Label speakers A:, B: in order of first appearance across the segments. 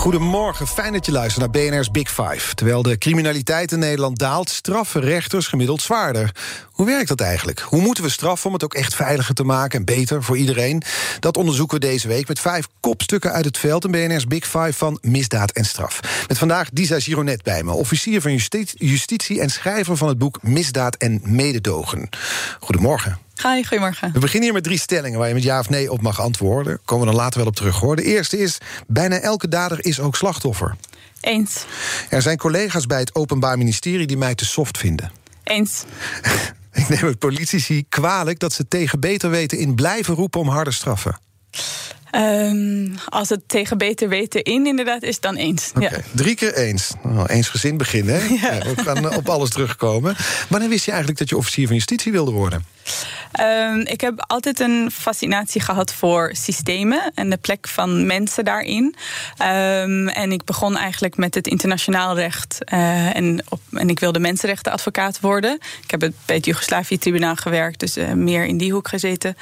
A: Goedemorgen, fijn dat je luistert naar BNR's Big Five. Terwijl de criminaliteit in Nederland daalt, straffen rechters gemiddeld zwaarder. Hoe werkt dat eigenlijk? Hoe moeten we straffen om het ook echt veiliger te maken en beter voor iedereen? Dat onderzoeken we deze week met vijf kopstukken uit het veld... in BNR's Big Five van misdaad en straf. Met vandaag Disa Gironet bij me, officier van justitie... en schrijver van het boek Misdaad en Mededogen. Goedemorgen.
B: Hi, goedemorgen.
A: We beginnen hier met drie stellingen waar je met ja of nee op mag antwoorden. Komen we dan later wel op terug hoor. De eerste is: bijna elke dader is ook slachtoffer.
B: Eens.
A: Er zijn collega's bij het Openbaar Ministerie die mij te soft vinden.
B: Eens.
A: Ik neem het politici kwalijk dat ze tegen beter weten in blijven roepen om harde straffen.
B: Um, als het tegen beter weten in inderdaad is, dan eens.
A: Okay. Ja. Drie keer eens. Nou, eens gezin beginnen. Hè? Ja. Ja, we gaan op alles terugkomen. Wanneer wist je eigenlijk dat je officier van justitie wilde worden?
B: Um, ik heb altijd een fascinatie gehad voor systemen en de plek van mensen daarin. Um, en ik begon eigenlijk met het internationaal recht. Uh, en, op, en ik wilde mensenrechtenadvocaat worden. Ik heb bij het Joegoslavië-tribunaal gewerkt, dus uh, meer in die hoek gezeten.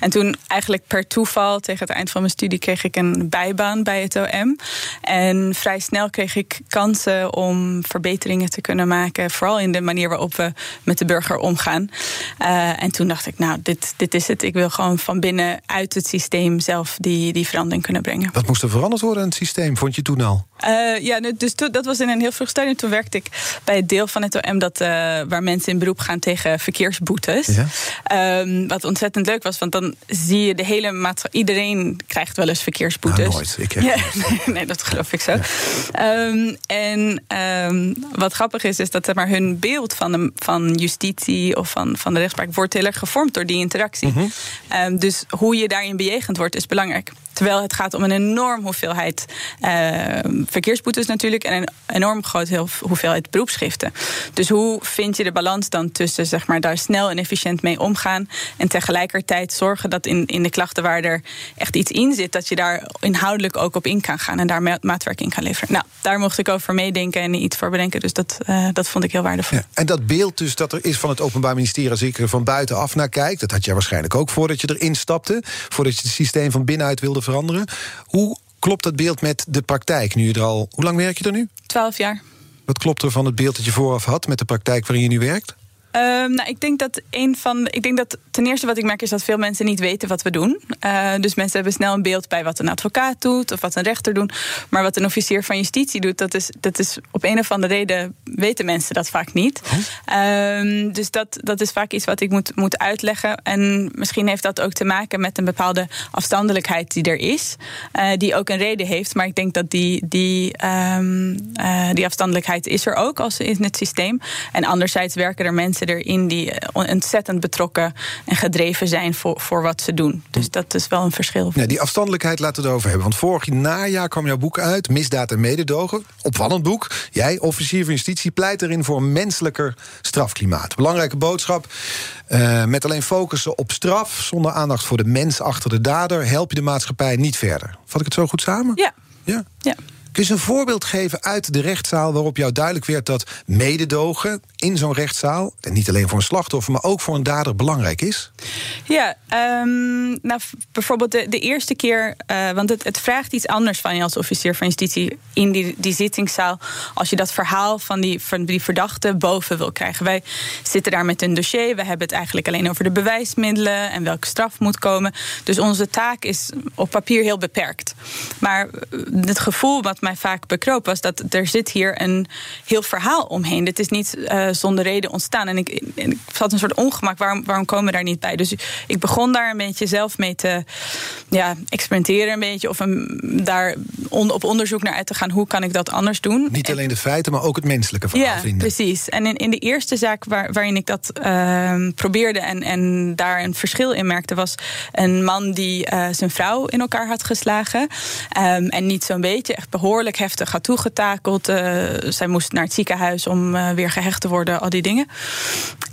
B: En toen eigenlijk per toeval, tegen het eind van mijn studie, kreeg ik een bijbaan bij het OM. En vrij snel kreeg ik kansen om verbeteringen te kunnen maken. Vooral in de manier waarop we met de burger omgaan. Uh, en toen dacht ik, nou, dit, dit is het. Ik wil gewoon van binnen uit het systeem zelf die, die verandering kunnen brengen.
A: Wat moest er veranderd worden in het systeem, vond je toen al?
B: Uh, ja, dus dat was in een heel vroeg stadium. Toen werkte ik bij het deel van het OM dat, uh, waar mensen in beroep gaan tegen verkeersboetes. Ja. Um, wat ontzettend leuk was, want dan zie je de hele maatschappij. Iedereen krijgt wel eens verkeersboetes.
A: Nou, nooit. Ik
B: ja, nee, nee, dat geloof ik zo. Ja. Um, en um, wat grappig is, is dat maar, hun beeld van, de, van justitie of van, van de rechtspraak wordt heel erg gevormd door die interactie. Mm -hmm. dus hoe je daarin bejegend wordt, is belangrijk. Terwijl het gaat om een enorm hoeveelheid uh, verkeersboetes natuurlijk en een enorm grote hoeveelheid beroepsschriften. Dus hoe vind je de balans dan tussen zeg maar, daar snel en efficiënt mee omgaan en tegelijkertijd zorgen dat in, in de klachten waar er echt iets in zit, dat je daar inhoudelijk ook op in kan gaan en daar maatwerk in kan leveren. Nou, daar mocht ik over meedenken en iets voor bedenken. Dus dat, uh, dat vond ik heel waardevol. Ja,
A: en dat beeld dus dat er is van het Openbaar Ministerie, als ik er van buitenaf naar kijk, dat had je waarschijnlijk ook voordat je erin stapte, voordat je het systeem van binnenuit wilde veranderen. Hoe klopt dat beeld met de praktijk nu je er al. Hoe lang werk je er nu?
B: Twaalf jaar.
A: Wat klopt er van het beeld dat je vooraf had met de praktijk waarin je nu werkt?
B: Um, nou, ik denk dat een van. Ik denk dat ten eerste wat ik merk is dat veel mensen niet weten wat we doen. Uh, dus mensen hebben snel een beeld bij wat een advocaat doet of wat een rechter doet. Maar wat een officier van justitie doet, dat is, dat is op een of andere reden weten mensen dat vaak niet. Oh. Um, dus dat, dat is vaak iets wat ik moet, moet uitleggen. En misschien heeft dat ook te maken met een bepaalde afstandelijkheid die er is. Uh, die ook een reden heeft. Maar ik denk dat die, die, um, uh, die afstandelijkheid is er ook als in het systeem. En anderzijds werken er mensen erin die ontzettend betrokken en gedreven zijn voor, voor wat ze doen. Dus dat is wel een verschil.
A: Ja, die afstandelijkheid laten we het over hebben. Want vorig najaar kwam jouw boek uit, Misdaad en Mededogen. Opvallend boek. Jij, officier van justitie, pleit erin voor een menselijker strafklimaat. Belangrijke boodschap. Uh, met alleen focussen op straf, zonder aandacht voor de mens achter de dader, help je de maatschappij niet verder. Vat ik het zo goed samen?
B: Ja.
A: Ja.
B: ja.
A: Kun je een voorbeeld geven uit de rechtszaal waarop jou duidelijk werd dat mededogen in zo'n rechtszaal, en niet alleen voor een slachtoffer, maar ook voor een dader belangrijk is?
B: Ja, um, nou, bijvoorbeeld de, de eerste keer, uh, want het, het, vraagt iets anders van je als officier van justitie in die, die zittingszaal, als je dat verhaal van die, van die verdachte boven wil krijgen. Wij zitten daar met een dossier, we hebben het eigenlijk alleen over de bewijsmiddelen en welke straf moet komen. Dus onze taak is op papier heel beperkt. Maar het gevoel wat mij vaak bekroop was dat er zit hier een heel verhaal omheen. Dit is niet uh, zonder reden ontstaan. En ik, ik had een soort ongemak, waarom, waarom komen we daar niet bij? Dus ik begon daar een beetje zelf mee te ja, experimenteren, een beetje. Of een, daar on, op onderzoek naar uit te gaan, hoe kan ik dat anders doen?
A: Niet alleen de feiten, maar ook het menselijke verhaal
B: ja,
A: vinden.
B: precies. En in, in de eerste zaak waar, waarin ik dat uh, probeerde en, en daar een verschil in merkte, was een man die uh, zijn vrouw in elkaar had geslagen. Um, en niet zo'n beetje, echt behoorlijk behoorlijk heftig had toegetakeld. zij moest naar het ziekenhuis om weer gehecht te worden, al die dingen.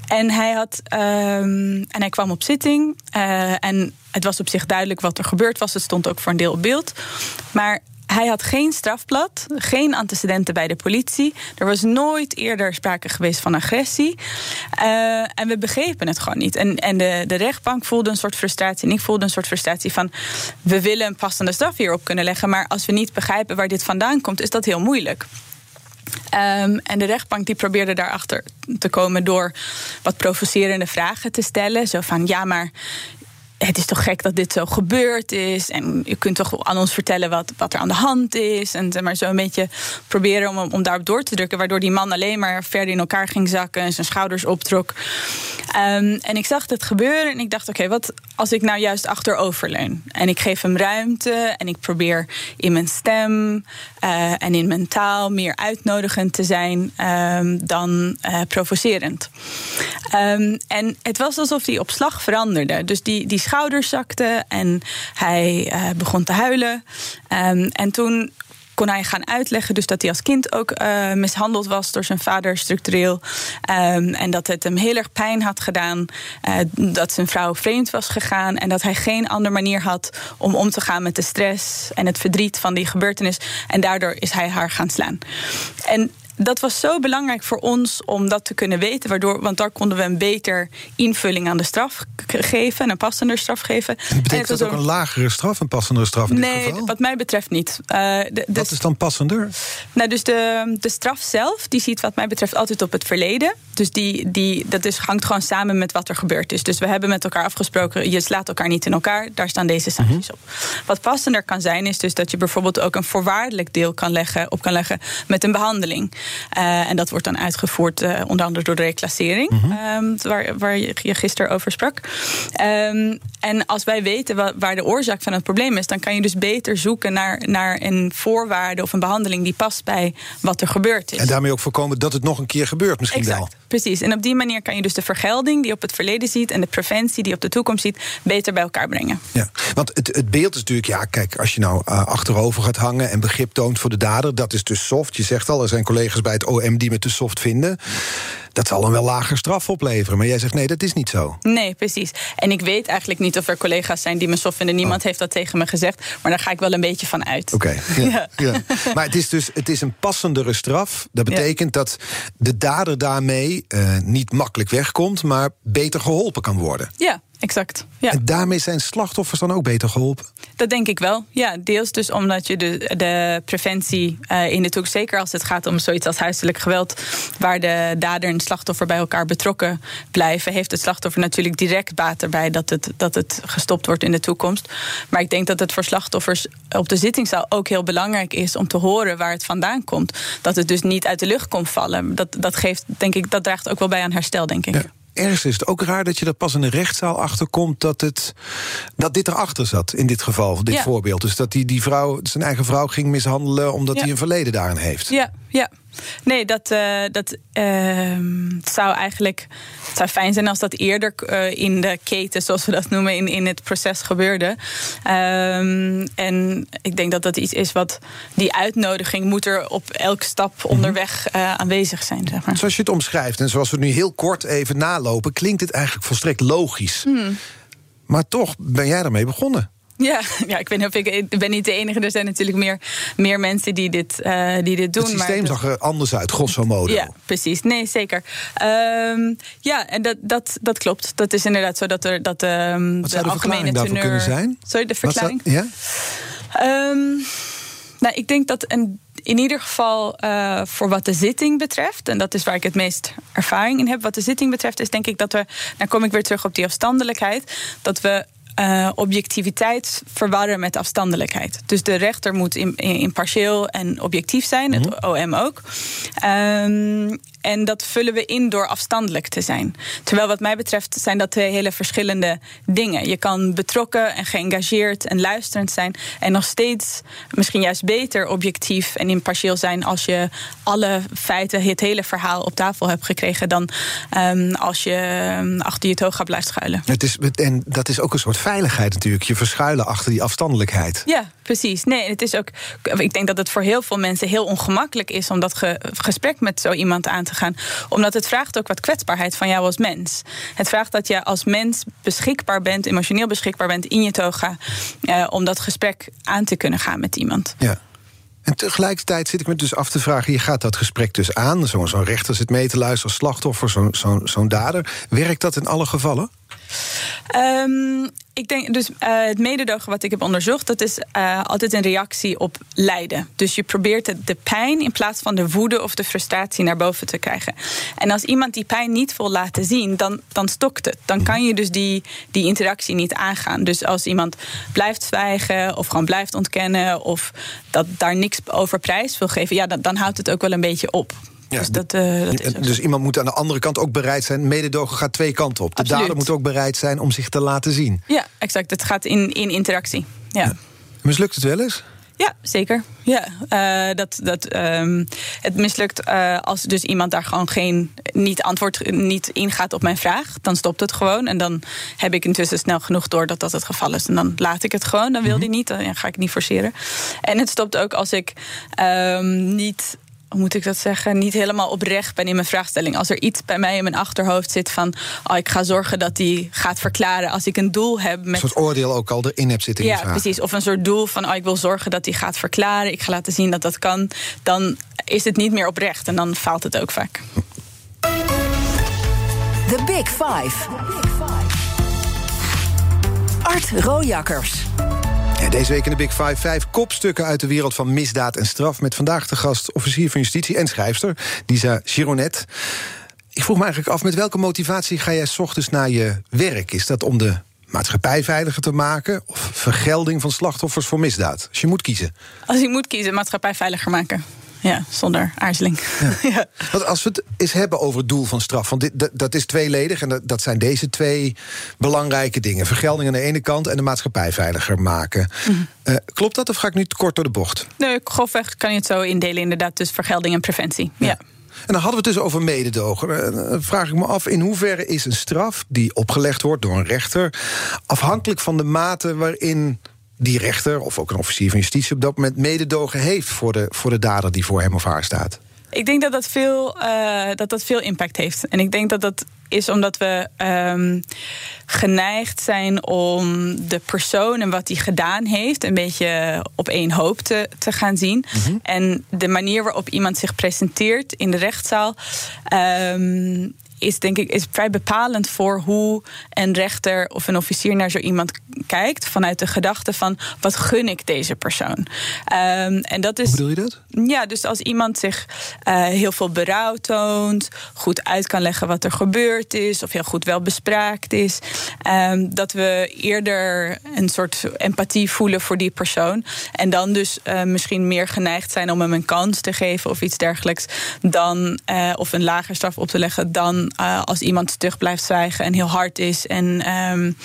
B: En hij, had, ehm, en hij kwam op zitting. en het was op zich duidelijk wat er gebeurd was. Het stond ook voor een deel op beeld. Maar hij had geen strafblad, geen antecedenten bij de politie. Er was nooit eerder sprake geweest van agressie. Uh, en we begrepen het gewoon niet. En, en de, de rechtbank voelde een soort frustratie. En ik voelde een soort frustratie van... we willen een passende straf hierop kunnen leggen... maar als we niet begrijpen waar dit vandaan komt... is dat heel moeilijk. Um, en de rechtbank die probeerde daarachter te komen door wat provocerende vragen te stellen. Zo van ja, maar het is toch gek dat dit zo gebeurd is. En je kunt toch aan ons vertellen wat, wat er aan de hand is. En maar zo een beetje proberen om, om daarop door te drukken. Waardoor die man alleen maar verder in elkaar ging zakken en zijn schouders optrok. Um, en ik zag het gebeuren en ik dacht: oké, wat als ik nou juist achteroverleun? En ik geef hem ruimte en ik probeer in mijn stem uh, en in mijn taal meer uitnodigend te zijn um, dan uh, provocerend. Um, en het was alsof hij op slag veranderde. Dus die, die schouders zakte en hij uh, begon te huilen. Um, en toen kon hij gaan uitleggen dus dat hij als kind ook uh, mishandeld was door zijn vader structureel. Um, en dat het hem heel erg pijn had gedaan. Uh, dat zijn vrouw vreemd was gegaan. En dat hij geen andere manier had om om te gaan met de stress en het verdriet van die gebeurtenis. En daardoor is hij haar gaan slaan. En dat was zo belangrijk voor ons om dat te kunnen weten. Waardoor, want daar konden we een beter invulling aan de straf geven. Een passender straf geven.
A: En betekent dat ook een lagere straf, een passendere straf in
B: nee,
A: dit geval?
B: wat mij betreft niet. Uh,
A: de, wat is dan passender?
B: Nou, dus de, de straf zelf, die ziet wat mij betreft altijd op het verleden. Dus die, die, dat is, hangt gewoon samen met wat er gebeurd is. Dus we hebben met elkaar afgesproken, je slaat elkaar niet in elkaar. Daar staan deze sancties mm -hmm. op. Wat passender kan zijn, is dus dat je bijvoorbeeld ook een voorwaardelijk deel kan leggen, op kan leggen met een behandeling. Uh, en dat wordt dan uitgevoerd uh, onder andere door de reclassering, mm -hmm. um, waar, waar je, je gisteren over sprak. Um, en als wij weten wa waar de oorzaak van het probleem is, dan kan je dus beter zoeken naar, naar een voorwaarde of een behandeling die past bij wat er gebeurd is.
A: En daarmee ook voorkomen dat het nog een keer gebeurt, misschien
B: exact.
A: wel.
B: Precies. En op die manier kan je dus de vergelding die op het verleden ziet en de preventie die op de toekomst ziet, beter bij elkaar brengen.
A: Ja, want het, het beeld is natuurlijk, ja, kijk, als je nou uh, achterover gaat hangen en begrip toont voor de dader, dat is dus soft. Je zegt al, er zijn collega's bij het OM die me te soft vinden. Dat zal een wel lager straf opleveren. Maar jij zegt nee, dat is niet zo.
B: Nee, precies. En ik weet eigenlijk niet of er collega's zijn die me soft vinden. Niemand oh. heeft dat tegen me gezegd. Maar daar ga ik wel een beetje van uit.
A: Oké. Okay, ja, ja. ja. Maar het is dus het is een passendere straf. Dat betekent ja. dat de dader daarmee uh, niet makkelijk wegkomt, maar beter geholpen kan worden.
B: Ja, exact. Ja.
A: En daarmee zijn slachtoffers dan ook beter geholpen?
B: Dat denk ik wel. Ja, deels dus omdat je de, de preventie uh, in de toekomst, zeker als het gaat om zoiets als huiselijk geweld, waar de dader en slachtoffer bij elkaar betrokken blijven, heeft het slachtoffer natuurlijk direct baat erbij dat het, dat het gestopt wordt in de toekomst. Maar ik denk dat het voor slachtoffers op de zittingszaal ook heel belangrijk is om te horen waar het vandaan komt. Dat het dus niet uit de lucht komt vallen. Dat, dat geeft, denk ik, dat draagt ook wel bij aan herstel, denk ik.
A: Ja ergens is het ook raar dat je er pas in de rechtszaal achterkomt dat, het, dat dit erachter zat, in dit geval, dit ja. voorbeeld. Dus dat die, die vrouw zijn eigen vrouw ging mishandelen omdat hij ja. een verleden daarin heeft.
B: Ja, ja. Nee, dat, uh, dat uh, zou eigenlijk. Het zou fijn zijn als dat eerder uh, in de keten, zoals we dat noemen, in, in het proces gebeurde. Um, en ik denk dat dat iets is wat. Die uitnodiging moet er op elke stap -hmm. onderweg uh, aanwezig zijn. Zeg maar.
A: Zoals je het omschrijft en zoals we nu heel kort even nalopen, klinkt het eigenlijk volstrekt logisch. Hmm. Maar toch ben jij ermee begonnen.
B: Ja, ja, ik weet niet of ik, ik ben niet de enige. Er zijn natuurlijk meer, meer mensen die dit, uh, die dit doen.
A: Het systeem
B: maar
A: zag er anders uit, grosso modo.
B: Ja, precies. Nee, zeker. Um, ja, en dat, dat, dat klopt. Dat is inderdaad zo dat er dat um,
A: Wat zou de,
B: de algemene
A: teneur... kunnen zijn?
B: Sorry, de verklaring?
A: Ja?
B: Um, nou, ik denk dat een in ieder geval uh, voor wat de zitting betreft, en dat is waar ik het meest ervaring in heb, wat de zitting betreft, is denk ik dat we, dan kom ik weer terug op die afstandelijkheid, dat we uh, objectiviteit verwarren met afstandelijkheid. Dus de rechter moet impartieel en objectief zijn, mm -hmm. het OM ook. Um, en dat vullen we in door afstandelijk te zijn. Terwijl wat mij betreft zijn dat twee hele verschillende dingen. Je kan betrokken en geëngageerd en luisterend zijn. En nog steeds misschien juist beter objectief en impartieel zijn als je alle feiten, het hele verhaal op tafel hebt gekregen. Dan um, als je achter je toga blijft schuilen.
A: Het is, en dat is ook een soort veiligheid natuurlijk. Je verschuilen achter die afstandelijkheid.
B: Ja, precies. Nee, het is ook. Ik denk dat het voor heel veel mensen heel ongemakkelijk is om dat ge- gesprek met zo iemand aan te gaan. Omdat het vraagt ook wat kwetsbaarheid van jou als mens. Het vraagt dat je als mens beschikbaar bent, emotioneel beschikbaar bent in je toga. eh, om dat gesprek aan te kunnen gaan met iemand.
A: Ja. En tegelijkertijd zit ik me dus af te vragen... je gaat dat gesprek dus aan, zo'n zo'n rechter zit mee te luisteren... slachtoffer, zo'n zo'n zo'n dader. Werkt dat in alle gevallen?
B: Ehm, ik denk dus eh, het mededogen wat ik heb onderzocht, dat is eh, altijd een reactie op lijden. Dus je probeert de, pijn in plaats van de woede of de frustratie naar boven te krijgen. En als iemand die pijn niet wil laten zien, dan, dan stokt het. Dan kan je dus die, die interactie niet aangaan. Dus als iemand blijft zwijgen of gewoon blijft ontkennen of dat daar niks over prijs wil geven, ja, dan, dan houdt het ook wel een beetje op.
A: Ja,
B: dus dat, eh, dat is
A: dus iemand moet aan de andere kant ook bereid zijn... mededogen gaat twee kanten op. De
B: Absoluut.
A: dader moet ook bereid zijn om zich te laten zien.
B: Ja, exact. Het gaat in, in interactie. Ja.
A: Mislukt het wel eens?
B: Ja, zeker. Ja, eh, dat, dat, ehm, het mislukt eh, als dus iemand daar gewoon geen niet antwoord niet ingaat op mijn vraag. Dan stopt het gewoon. En dan heb ik intussen snel genoeg door dat dat het geval is. En dan laat ik het gewoon. Dan wil die niet. Dan ga ik niet forceren. En het stopt ook als ik ehm, niet. Hoe moet ik dat zeggen? Niet helemaal oprecht ben in mijn vraagstelling. Als er iets bij mij in mijn achterhoofd zit van. Oh, ik ga zorgen dat die gaat verklaren. Als ik een doel heb
A: Een
B: met.
A: soort oordeel ook al erin hebt zitten in
B: Ja, precies. Of een soort doel van, oh, ik wil zorgen dat hij gaat verklaren. Ik ga laten zien dat dat kan. Dan is het niet meer oprecht en dan faalt het ook vaak.
C: The Big Five. Art Rojakkers.
A: Deze week in de Big Five vijf kopstukken uit de wereld van misdaad en straf. Met vandaag de gast officier van justitie en schrijfster, Disa Gironet. Ik vroeg me eigenlijk af, met welke motivatie ga jij 's ochtends naar je werk? Is dat om de maatschappij veiliger te maken? Of vergelding van slachtoffers voor misdaad? Als je moet kiezen.
B: Als ik moet kiezen, maatschappij veiliger maken. Ja, zonder aarzeling. Ja.
A: Want als we het eens hebben over het doel van straf, want dit, dat, is tweeledig en dat, dat zijn deze twee belangrijke dingen: vergelding aan de ene kant en de maatschappij veiliger maken. Eh, klopt dat of ga ik nu te kort door de bocht?
B: Nee, grofweg kan je het zo indelen, inderdaad. Dus vergelding en preventie. Ja.
A: En dan hadden we het dus over mededogen. Eh, Dan vraag ik me af, in hoeverre is een straf die opgelegd wordt door een rechter... afhankelijk van de mate waarin die rechter... of ook een officier van justitie op dat moment mededogen heeft... voor de, voor de dader die voor hem of haar staat?
B: Ik denk dat dat veel, eh, dat dat veel impact heeft. En ik denk dat dat is omdat we ehm, geneigd zijn om de persoon en wat hij gedaan heeft een beetje op één hoop te, te gaan zien. En de manier waarop iemand zich presenteert in de rechtszaal. ehm, is denk ik is vrij bepalend voor hoe een rechter of een officier naar zo iemand kijkt. Vanuit de gedachte van wat gun ik deze persoon. Ehm, en dat is.
A: Hoe bedoel je dat?
B: Ja, dus als iemand zich eh, heel veel berouw toont, goed uit kan leggen wat er gebeurd is, of heel goed wel bespraakt is, ehm, dat we eerder een soort empathie voelen voor die persoon. En dan dus eh, misschien meer geneigd zijn om hem een kans te geven of iets dergelijks, dan, eh, of een lager straf op te leggen, dan eh, als iemand stug blijft zwijgen en heel hard is en, ehm, en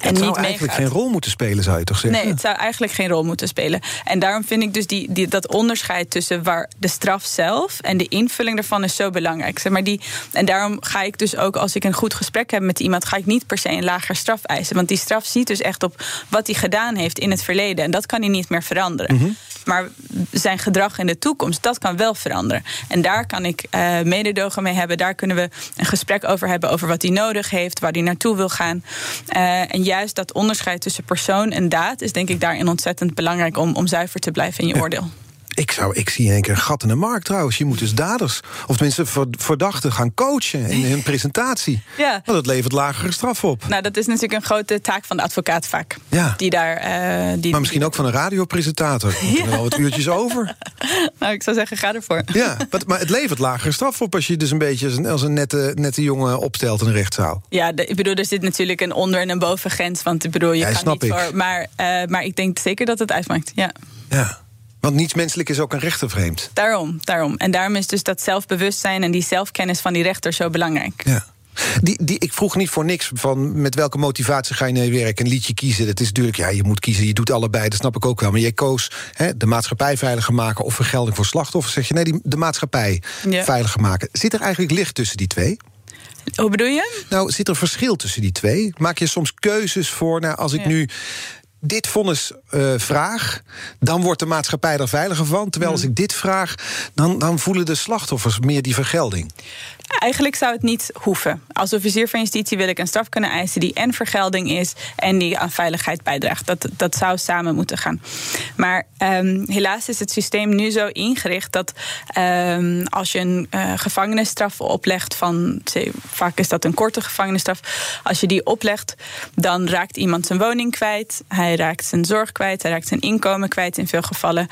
A: Het zou
B: niet
A: eigenlijk geen rol moeten spelen, zou je toch zeggen?
B: Nee, het zou eigenlijk geen rol moeten spelen. En daarom vind ik dus die, die, dat onderscheid tussen waar de straf zelf en de invulling daarvan is zo belangrijk. Zeg maar die, en daarom ga ik dus ook als ik een goed gesprek heb met iemand, ga ik niet per se een lager straf eisen. Want die straf ziet dus echt op wat hij gedaan heeft in het verleden. En dat kan hij niet meer veranderen. Maar zijn gedrag in de toekomst, dat kan wel veranderen. En daar kan ik eh, mededogen mee hebben. Daar kunnen we een gesprek over hebben over wat hij nodig heeft, waar hij naartoe wil gaan. Eh, en juist dat onderscheid tussen persoon en daad is denk ik daarin ontzettend belangrijk om, om zuiver te blijven in je oordeel.
A: Ik, zou, ik zie in één keer een gat in de markt trouwens. Je moet dus daders, of tenminste ver- verdachten, gaan coachen in hun presentatie.
B: Ja.
A: Want dat levert lagere straf op.
B: Nou, dat is natuurlijk een grote taak van de advocaat vaak.
A: Ja.
B: Die daar. eh, die,
A: Maar misschien ook van een radiopresentator. Er moeten wel wat uurtjes over.
B: Nou, ik zou zeggen, ga ervoor.
A: Ja, maar, maar het levert lagere straf op als je dus een beetje als een, als een nette, nette jongen opstelt in een rechtszaal.
B: Ja, de- ik bedoel, er zit natuurlijk een onder- en een bovengrens. Want ik bedoel, je
A: Ja,
B: niet
A: ik.
B: voor. Maar, eh, maar ik denk zeker dat het uitmaakt. Ja.
A: Ja. Want niets menselijk is ook een rechtervreemd.
B: Daarom, daarom. En daarom is dus dat zelfbewustzijn en die zelfkennis van die rechter zo belangrijk.
A: Ja. Die, die, ik vroeg niet voor niks van met welke motivatie ga je naar je werk. Een liedje kiezen. Dat is natuurlijk, ja, je moet kiezen. Je doet allebei, dat snap ik ook wel. Maar jij koos hè, de maatschappij veiliger maken of vergelding voor slachtoffers. Zeg je nee, die, de maatschappij
B: Ja.
A: veiliger maken. Zit er eigenlijk licht tussen die twee?
B: Hoe bedoel je?
A: Nou, zit er verschil tussen die twee? Maak je soms keuzes voor, nou, als ik
B: Ja.
A: nu dit vonnis uh, vraag, dan wordt de maatschappij er veiliger van. Terwijl als ik dit vraag, dan, dan voelen de slachtoffers meer die vergelding.
B: Eigenlijk zou het niet hoeven. Als officier van justitie wil ik een straf kunnen eisen die en vergelding is en die aan veiligheid bijdraagt. Dat, dat zou samen moeten gaan. Maar um, helaas is het systeem nu zo ingericht dat um, als je een uh, gevangenisstraf oplegt van, vaak is dat een korte gevangenisstraf, als je die oplegt, dan raakt iemand zijn woning kwijt, hij raakt zijn zorg kwijt, hij raakt zijn inkomen kwijt in veel gevallen.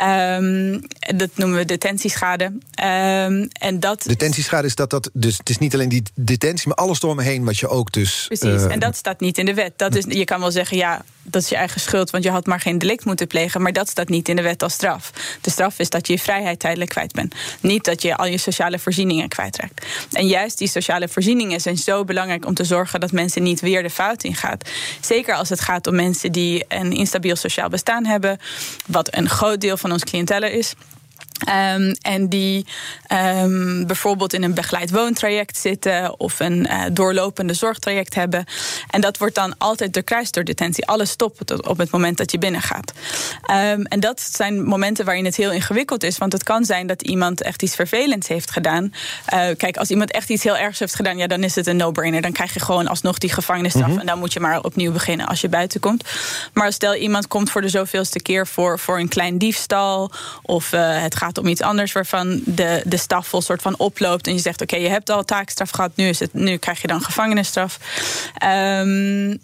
B: Um, dat noemen we detentieschade.
A: en dat detentieschade is dat dat dus het is niet alleen die detentie, maar alles eromheen wat je ook dus.
B: Precies, uh, en dat staat niet in de wet. Dat is, je kan wel zeggen, ja, dat is je eigen schuld, want je had maar geen delict moeten plegen. Maar dat staat niet in de wet als straf. De straf is dat je je vrijheid tijdelijk kwijt bent. Niet dat je al je sociale voorzieningen kwijtraakt. En juist die sociale voorzieningen zijn zo belangrijk om te zorgen dat mensen niet weer de fout ingaan. Zeker als het gaat om mensen die een instabiel sociaal bestaan hebben, wat een groot deel van ons cliëntelle is. Um, en die um, bijvoorbeeld in een begeleid woontraject zitten of een uh, doorlopende zorgtraject hebben. En dat wordt dan altijd doorkruist door detentie. Alles stopt op het moment dat je binnengaat. Um, en dat zijn momenten waarin het heel ingewikkeld is. Want het kan zijn dat iemand echt iets vervelends heeft gedaan. Uh, kijk, als iemand echt iets heel ergs heeft gedaan, ja, dan is het een no-brainer. Dan krijg je gewoon alsnog die gevangenisstraf. Mm -hmm. En dan moet je maar opnieuw beginnen als je buiten komt. Maar stel iemand komt voor de zoveelste keer voor, voor een klein diefstal of uh, het gaat om iets anders waarvan de, de staf soort van oploopt. En je zegt: Oké, okay, je hebt al taakstraf gehad, nu, is het, nu krijg je dan gevangenisstraf. Um,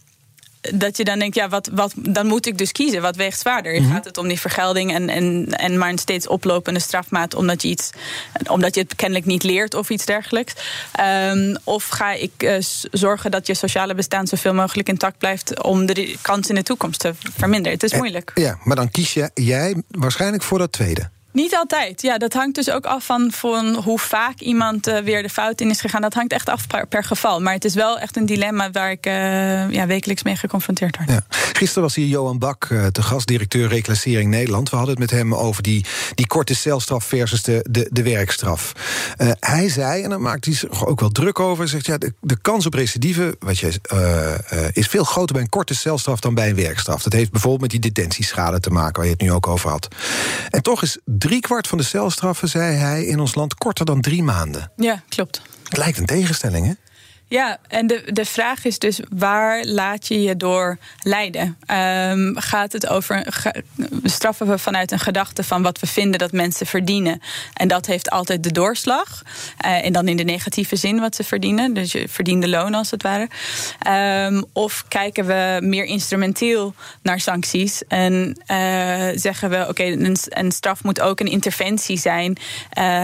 B: dat je dan denkt, ja, wat, wat, dan moet ik dus kiezen. Wat weegt zwaarder? Mm -hmm. Gaat het om die vergelding en, en, en maar een steeds oplopende strafmaat omdat je, iets, omdat je het kennelijk niet leert of iets dergelijks? Um, of ga ik uh, zorgen dat je sociale bestaan zoveel mogelijk intact blijft om de kans in de toekomst te verminderen? Het is moeilijk.
A: Ja, maar dan kies je, jij waarschijnlijk voor dat tweede.
B: Niet altijd. Ja, dat hangt dus ook af van, van hoe vaak iemand uh, weer de fout in is gegaan. Dat hangt echt af per, geval. Maar het is wel echt een dilemma waar ik uh, ja, wekelijks mee geconfronteerd word.
A: Ja. Gisteren was hier Johan Bak, uh, de gastdirecteur Reclassering Nederland. We hadden het met hem over die, die korte celstraf versus de, de, de werkstraf. hij zei, en daar maakt hij zich ook wel druk over... zegt ja, de, kans op recidive wat is veel groter bij een korte celstraf dan bij een werkstraf. Dat heeft bijvoorbeeld met die detentieschade te maken... waar je het nu ook over had. En toch is Driekwart van de celstraffen, zei hij, in ons land korter dan drie maanden.
B: Ja, klopt.
A: Het lijkt een tegenstelling, hè?
B: Ja, en de, de vraag is dus waar laat je je door leiden? Um, gaat het over straffen we vanuit een gedachte van wat we vinden dat mensen verdienen? En dat heeft altijd de doorslag. Uh, en dan in de negatieve zin wat ze verdienen, dus je verdiende loon als het ware. Um, of kijken we meer instrumenteel naar sancties en uh, zeggen we: oké, een, straf moet ook een interventie zijn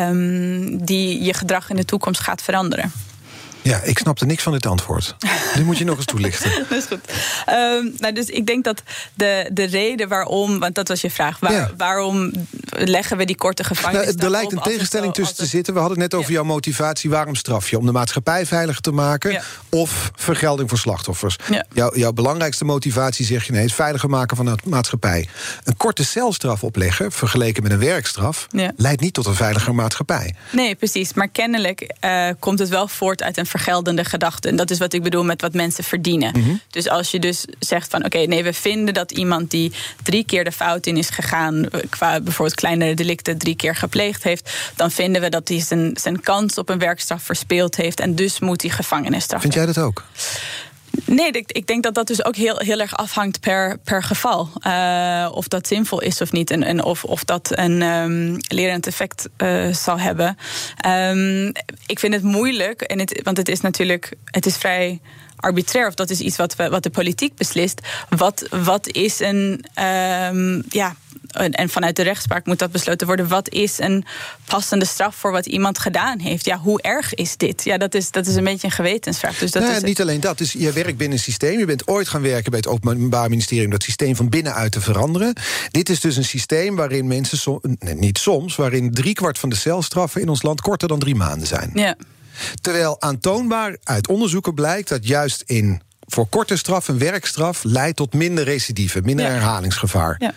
B: um, die je gedrag in de toekomst gaat veranderen.
A: Ja, ik snapte niks van dit antwoord. Nu moet je nog eens toelichten.
B: dat is goed. Um, nou, dus ik denk dat de, de reden waarom, want dat was je vraag, waar, ja. waarom leggen we die korte gevangenis?
A: Nou, er lijkt een tegenstelling tussen te zitten. We hadden het net over ja. jouw motivatie. Waarom straf je? Om de maatschappij veiliger te maken ja. of vergelding voor slachtoffers? Jouw, jouw belangrijkste motivatie, zeg je nee, is veiliger maken van de maatschappij. Een korte celstraf opleggen, vergeleken met een werkstraf, leidt niet tot een veiliger maatschappij.
B: Nee, precies. Maar kennelijk uh, komt het wel voort uit een vergeldende gedachte. En dat is wat ik bedoel met wat mensen verdienen. Mm -hmm. Dus als je dus zegt van oké, okay, nee, we vinden dat iemand die drie keer de fout in is gegaan, qua bijvoorbeeld kleinere delicten drie keer gepleegd heeft, dan vinden we dat hij zijn, zijn kans op een werkstraf verspeeld heeft en dus moet hij gevangenisstraf.
A: Vind jij dat ook?
B: Nee, ik, denk dat dat dus ook heel, heel erg afhangt per, per geval. Uh, of dat zinvol is of niet. En, en of, of dat een um, lerend effect uh, zal hebben. Um, ik vind het moeilijk, en het, want het is natuurlijk het is vrij arbitrair, of dat is iets wat, we, wat de politiek beslist. Wat, wat is een. Um, ja, en vanuit de rechtspraak moet dat besloten worden. Wat is een passende straf voor wat iemand gedaan heeft? Ja, hoe erg is dit? Ja, dat is, dat is een beetje een gewetensvraag. Dus dat
A: nee,
B: is
A: niet alleen dat. Dus je werkt binnen een systeem. Je bent ooit gaan werken bij het Openbaar Ministerie om dat systeem van binnenuit te veranderen. Dit is dus een systeem waarin mensen, som, nee, niet soms, waarin driekwart van de celstraffen in ons land korter dan drie maanden zijn.
B: Ja.
A: Terwijl aantoonbaar uit onderzoeken blijkt dat juist in voor korte straf een werkstraf leidt tot minder recidive, minder ja. herhalingsgevaar.
B: Ja.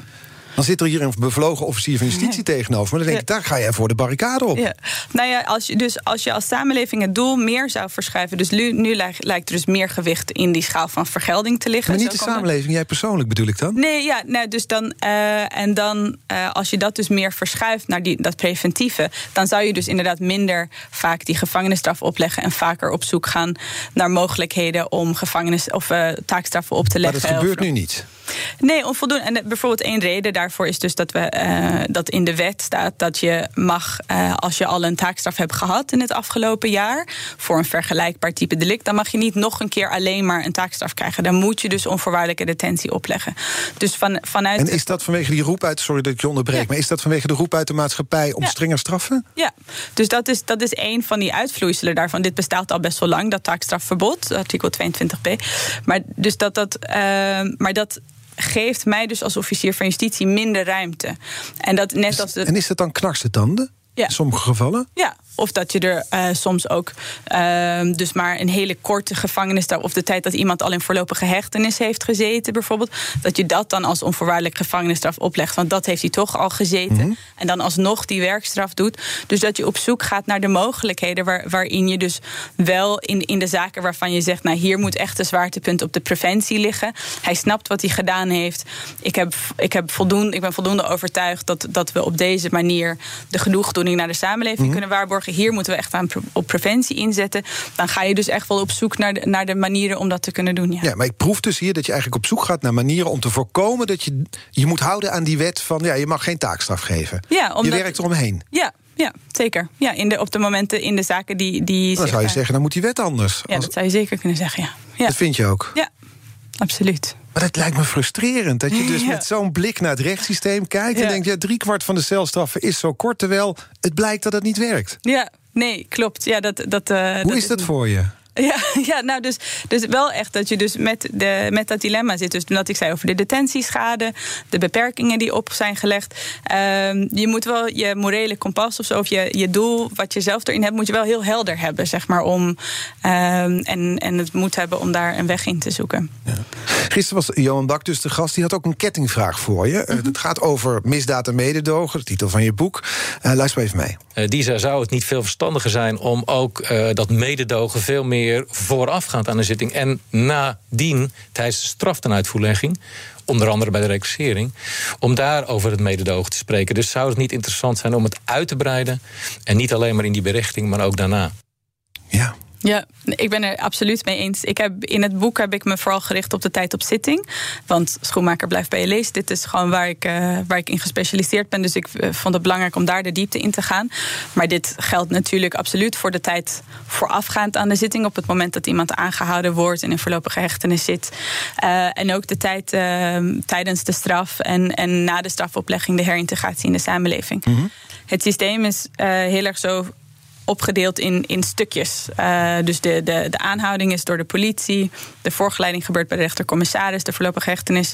A: Dan zit er hier een bevlogen officier van justitie tegenover. Maar dan denk ik, daar ga jij voor de barricade op.
B: Ja. Nou ja, als je, dus als je als samenleving het doel meer zou verschuiven. Dus nu, nu lijkt, er dus meer gewicht in die schaal van vergelding te liggen.
A: Maar niet
B: Zo
A: de samenleving, jij persoonlijk bedoel ik dan?
B: Nee, ja, nou, dus dan, eh, en dan eh, als je dat dus meer verschuift naar die, dat preventieve, dan zou je dus inderdaad minder vaak die gevangenisstraf opleggen en vaker op zoek gaan naar mogelijkheden om gevangenis of eh, taakstraffen op te
A: Maar
B: leggen.
A: dat gebeurt
B: Of-
A: nu niet.
B: Nee, onvoldoende. En eh, bijvoorbeeld één reden daarvoor is dus dat, we, eh, dat in de wet staat dat je mag, eh, als je al een taakstraf hebt gehad in het afgelopen jaar, voor een vergelijkbaar type delict, dan mag je niet nog een keer alleen maar een taakstraf krijgen. Dan moet je dus onvoorwaardelijke detentie opleggen. Dus van, vanuit.
A: En is dat vanwege die roep uit, sorry dat ik je onderbreek,
B: Ja.
A: maar is dat vanwege de roep uit de maatschappij om
B: Ja.
A: strenger straffen?
B: Ja, dus dat is, dat is een van die uitvloeiselen daarvan. Dit bestaat al best wel lang, dat taakstrafverbod, artikel 22b. Maar, dus dat, dat, maar dat geeft mij dus als officier van justitie minder ruimte. En dat net als de,
A: En is dat dan knarste tanden?
B: Ja.
A: In sommige gevallen?
B: Ja, of dat je er eh, soms ook ehm, dus maar een hele korte gevangenisstraf... of de tijd dat iemand al in voorlopige hechtenis heeft gezeten bijvoorbeeld... dat je dat dan als onvoorwaardelijk gevangenisstraf oplegt. Want dat heeft hij toch al gezeten. En dan alsnog die werkstraf doet. Dus dat je op zoek gaat naar de mogelijkheden... Waar, waarin je dus wel in, in de zaken waarvan je zegt... nou, hier moet echt de zwaartepunt op de preventie liggen. Hij snapt wat hij gedaan heeft. Ik, heb, ik, heb voldoende, ik ben voldoende overtuigd dat, dat we op deze manier... de genoegdoening naar de samenleving kunnen waarborgen. Hier moeten we echt aan op preventie inzetten. Dan ga je dus echt wel op zoek naar de, naar de manieren om dat te kunnen doen. Ja.
A: Ja, maar ik proef dus hier dat je eigenlijk op zoek gaat naar manieren om te voorkomen dat je je moet houden aan die wet van ja, je mag geen taakstraf geven.
B: Ja,
A: Je werkt eromheen.
B: Ja, ja, zeker. Ja, in de, op de momenten in de zaken die. die
A: Dan zou je zeggen, dan moet die wet anders.
B: Ja,
A: Als-
B: dat zou je zeker kunnen zeggen. Ja, ja.
A: Dat vind je ook.
B: ja absoluut.
A: Maar dat lijkt me frustrerend. Dat je dus
B: Ja.
A: met zo'n blik naar het rechtssysteem kijkt en
B: Ja.
A: denkt, ja, driekwart van de celstraffen is zo kort, terwijl het blijkt dat het niet werkt.
B: Ja, nee, klopt. Ja, dat, dat, eh,
A: Hoe is dat voor je?
B: Ja, ja nou dus, dus wel echt dat je dus met, de, met dat dilemma zit. Dus wat ik zei over de detentieschade, de beperkingen die op zijn gelegd. Ehm, je moet wel je morele kompas of zo, of je, je doel, wat je zelf erin hebt, moet je wel heel helder hebben, zeg maar. Om, ehm, en, en het moet hebben om daar een weg in te zoeken.
A: Gisteren was Johan Bak dus de gast. Die had ook een kettingvraag voor je.
B: Mhm.
A: Eh, Het gaat over misdaad en mededogen, de titel van je boek. Eh, luister maar even mee.
D: Eh, Disa, zou het niet veel verstandiger zijn om ook eh, dat mededogen veel meer voorafgaand aan de zitting en nadien tijdens de straftenuitvoerlegging, onder andere bij de reclassering, om daar over het mededogen te spreken. Dus zou het niet interessant zijn om het uit te breiden en niet alleen maar in die berichting, maar ook daarna?
A: Ja.
B: Ja, ik ben er absoluut mee eens. Ik heb, in het boek heb ik me vooral gericht op de tijd op zitting. Want schoenmaker blijft bij je lezen. Dit is gewoon waar ik, eh, waar ik in gespecialiseerd ben. Dus ik eh, vond het belangrijk om daar de diepte in te gaan. Maar dit geldt natuurlijk absoluut voor de tijd voorafgaand aan de zitting. Op het moment dat iemand aangehouden wordt en in voorlopige hechtenis zit. Eh, en ook de tijd tijdens de straf en, en na de strafoplegging, de herintegratie in de samenleving. Het systeem is heel erg zo opgedeeld in, in stukjes. Eh, dus de, de, de aanhouding is door de politie. De voorgeleiding gebeurt bij de rechtercommissaris. De voorlopige hechtenis.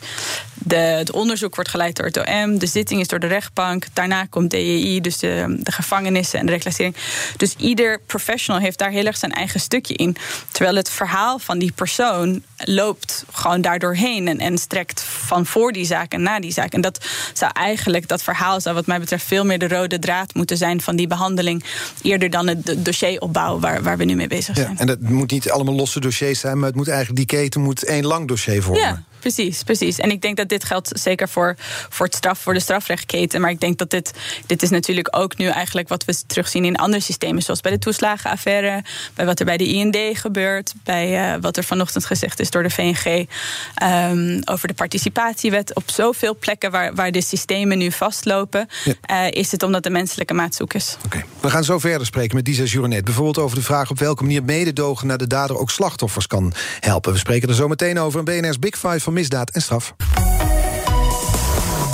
B: De, het onderzoek wordt geleid door het OM. De zitting is door de rechtbank. Daarna komt DEI, dus de, de gevangenissen en de reclassering. Dus ieder professional heeft daar heel erg zijn eigen stukje in. Terwijl het verhaal van die persoon loopt gewoon daardoorheen. En, en strekt van voor die zaak en na die zaak. En dat zou eigenlijk, dat verhaal zou wat mij betreft veel meer de rode draad moeten zijn van die behandeling. Eerder dan het do- dossieropbouw waar, waar we nu mee bezig
A: ja.
B: zijn.
A: En dat moet niet allemaal losse dossiers zijn, maar het moet eigenlijk die keten moet één lang dossier vormen.
B: Ja, precies, precies. En ik denk dat dit geldt zeker voor, voor, het straf, voor de strafrechtketen. Maar ik denk dat dit, dit is natuurlijk ook nu eigenlijk wat we terugzien in andere systemen. Zoals bij de toeslagenaffaire, bij wat er bij de IND gebeurt. Bij eh, wat er vanochtend gezegd is door de VNG ehm, over de participatiewet. Op zoveel plekken waar, waar de systemen nu vastlopen, eh, is het omdat de menselijke maat zoek is.
A: Oké. We gaan zo verder spreken met Disa Journet. Bijvoorbeeld over de vraag op welke manier mededogen naar de dader ook slachtoffers kan helpen. We spreken er zo meteen over een BNR's Big Five van misdaad en straf.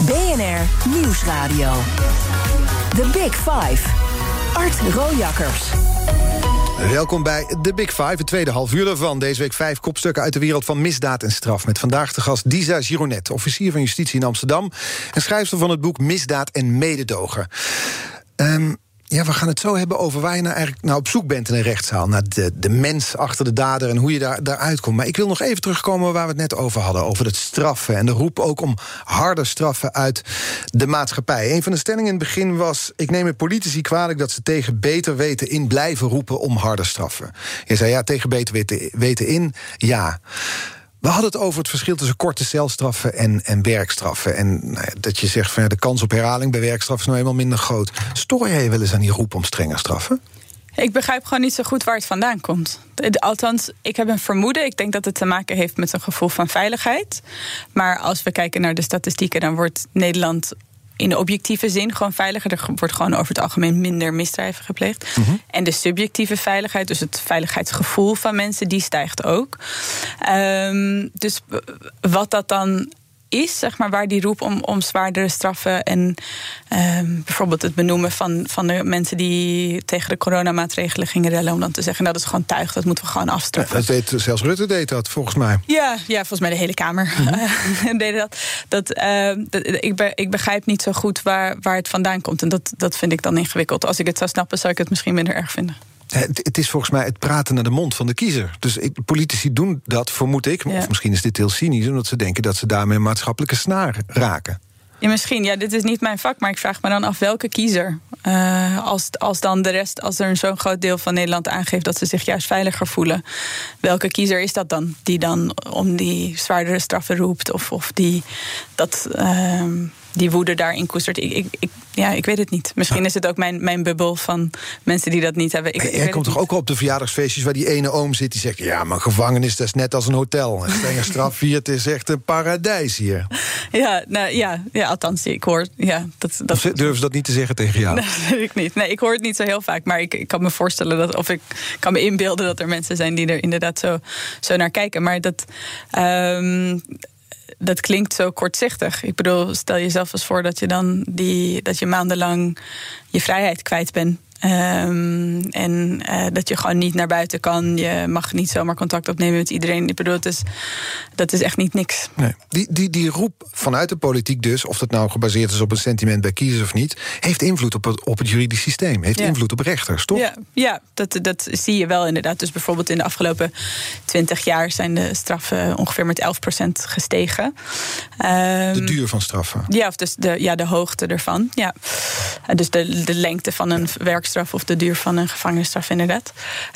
C: BNR Nieuwsradio. The Big Five. Art Rojakkers.
A: Welkom bij The Big Five, het tweede half uur daarvan. Deze week vijf kopstukken uit de wereld van misdaad en straf. Met vandaag de gast Disa Gironet, officier van justitie in Amsterdam... en schrijfster van het boek Misdaad en Mededogen. Ehm, ja, we gaan het zo hebben over waar je nou eigenlijk nou op zoek bent in een rechtszaal. Naar de, de mens achter de dader en hoe je daar, daaruit komt. Maar ik wil nog even terugkomen waar we het net over hadden. Over het straffen en de roep ook om harde straffen uit de maatschappij. Een van de stellingen in het begin was... ik neem het politici kwalijk dat ze tegen beter weten in blijven roepen om harde straffen. Je zei ja, tegen beter weten, in, ja. We hadden het over het verschil tussen korte celstraffen en, en werkstraffen. En nou ja, dat je zegt van de kans op herhaling bij werkstraffen is nou eenmaal minder groot. Stoor jij je wel eens aan die roep om strenger straffen?
B: Ik begrijp gewoon niet zo goed waar het vandaan komt. Althans, ik heb een vermoeden. Ik denk dat het te maken heeft met een gevoel van veiligheid. Maar als we kijken naar de statistieken, dan wordt Nederland in de objectieve zin gewoon veiliger. Er wordt gewoon over het algemeen minder misdrijven gepleegd. Mhm. En de subjectieve veiligheid, dus het veiligheidsgevoel van mensen, die stijgt ook. Um, dus wat dat dan is, zeg maar, waar die roep om, om zwaardere straffen en ehm, bijvoorbeeld het benoemen van, van de mensen die tegen de coronamaatregelen gingen rellen, om dan te zeggen, nou, dat is gewoon tuig, dat moeten we gewoon afstraffen.
A: dat deed, zelfs Rutte deed dat, volgens mij.
B: Ja, ja volgens mij de hele Kamer mm deed dat. Dat, ehm, dat, ik, be, ik begrijp niet zo goed waar, waar het vandaan komt. En dat, dat vind ik dan ingewikkeld. Als ik het zou snappen, zou ik het misschien minder erg vinden.
A: Het, het, is volgens mij het praten naar de mond van de kiezer. Dus ik, politici doen dat, vermoed ik. Of misschien is dit heel cynisch, omdat ze denken dat ze daarmee een maatschappelijke snaar raken.
B: Ja, misschien. Ja, dit is niet mijn vak, maar ik vraag me dan af welke kiezer. Uh, als, als dan de rest, als er zo'n groot deel van Nederland aangeeft dat ze zich juist veiliger voelen. Welke kiezer is dat dan? Die dan om die zwaardere straffen roept of, of die dat. Uh, die woede daarin koestert. Ik, ik, ik, ja, ik weet het niet. Misschien is het ook mijn, mijn bubbel van mensen die dat niet hebben. Ik,
A: Jij komt toch ook op de verjaardagsfeestjes waar die ene oom zit die zegt: Ja, maar gevangenis dat is net als een hotel. Een strenge straf viert is echt een paradijs hier.
B: Ja, nou, ja, ja althans, ik hoor. Ja, dat, dat,
A: durven ze dat niet te zeggen tegen jou?
B: Nee, dat weet ik niet. Nee, ik hoor het niet zo heel vaak. Maar ik, ik kan me voorstellen dat, of ik kan me inbeelden dat er mensen zijn die er inderdaad zo, zo naar kijken. Maar dat. Um, dat klinkt zo kortzichtig. Ik bedoel, stel jezelf eens voor dat je dan die, dat je maandenlang je vrijheid kwijt bent. Um, en uh, dat je gewoon niet naar buiten kan. Je mag niet zomaar contact opnemen met iedereen. Ik bedoel, is, dat is echt niet niks.
A: Nee. Die, die, die roep vanuit de politiek dus, of dat nou gebaseerd is op een sentiment bij kiezers of niet, heeft invloed op het, op het juridisch systeem. Heeft invloed op rechters, toch?
B: Ja, ja dat, dat zie je wel inderdaad. Dus bijvoorbeeld in de afgelopen twintig jaar zijn de straffen ongeveer met 11% gestegen. Um,
A: de duur van straffen?
B: Ja, of dus de, ja, de hoogte ervan. Ja. Dus de, de lengte van een werk of de duur van een gevangenisstraf, inderdaad.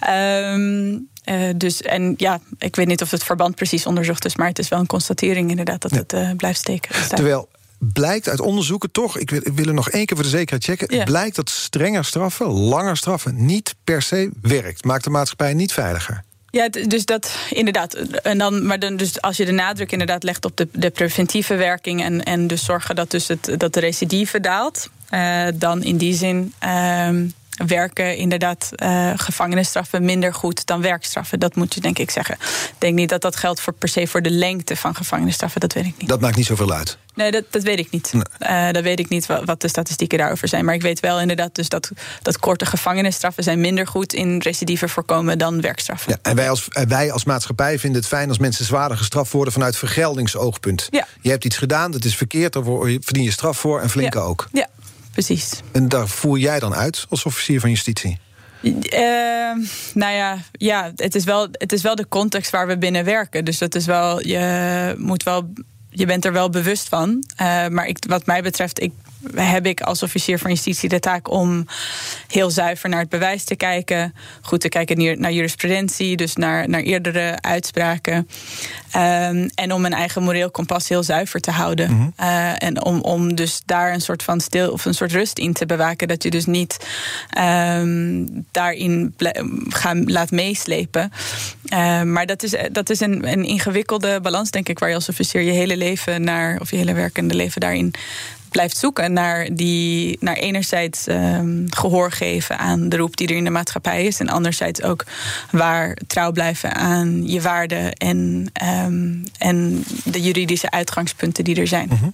B: Um, dus en ja, ik weet niet of het verband precies onderzocht is, maar het is wel een constatering inderdaad dat het uh, blijft steken.
A: Dus Terwijl blijkt uit onderzoeken toch, ik wil, ik wil er nog één keer voor de zekerheid checken. Blijkt dat strenger straffen, langer straffen niet per se werkt. Maakt de maatschappij niet veiliger.
B: Ja, dus dat inderdaad. En dan, maar dan, dus als je de nadruk inderdaad legt op de, de preventieve werking en, en dus zorgen dat, dus het, dat de recidive daalt, uh, dan in die zin. Uh, werken inderdaad uh, gevangenisstraffen minder goed dan werkstraffen. Dat moet je denk ik zeggen. Ik denk niet dat dat geldt voor, per se voor de lengte van gevangenisstraffen. Dat weet ik niet.
A: Dat maakt niet zoveel uit.
B: Nee, dat, dat weet ik niet. Nee. Uh, dat weet ik niet wat, wat, de statistieken daarover zijn. Maar ik weet wel inderdaad dus dat, dat korte gevangenisstraffen zijn minder goed in recidive voorkomen dan werkstraffen.
A: Ja, en wij als, wij als maatschappij vinden het fijn als mensen zwaarder gestraft worden vanuit vergeldingsoogpunt.
B: Ja.
A: Je hebt iets gedaan, dat is verkeerd, daar verdien je straf voor en flinke
B: ja.
A: ook.
B: Ja, precies.
A: En daar voer jij dan uit als officier van justitie?
B: Uh, nou ja, ja het, is wel, het is wel de context waar we binnen werken. Dus dat is wel, je moet wel, je bent er wel bewust van. Uh, maar ik, wat mij betreft, ik heb ik als officier van justitie de taak om heel zuiver naar het bewijs te kijken. Goed te kijken naar jurisprudentie, dus naar, naar eerdere uitspraken. Um, en om mijn eigen moreel kompas heel zuiver te houden. Mm -hmm. uh, en om, om dus daar een soort van stil of een soort rust in te bewaken. Dat je dus niet um, daarin gaan, laat meeslepen. Uh, maar dat is, dat is een, een ingewikkelde balans, denk ik, waar je als officier je hele leven naar, of je hele werkende leven daarin blijft zoeken naar, die, naar enerzijds um, gehoor geven aan de roep die er in de maatschappij is. En anderzijds ook waar trouw blijven aan je waarden en, um, en de juridische uitgangspunten die er zijn.
A: Mm -hmm.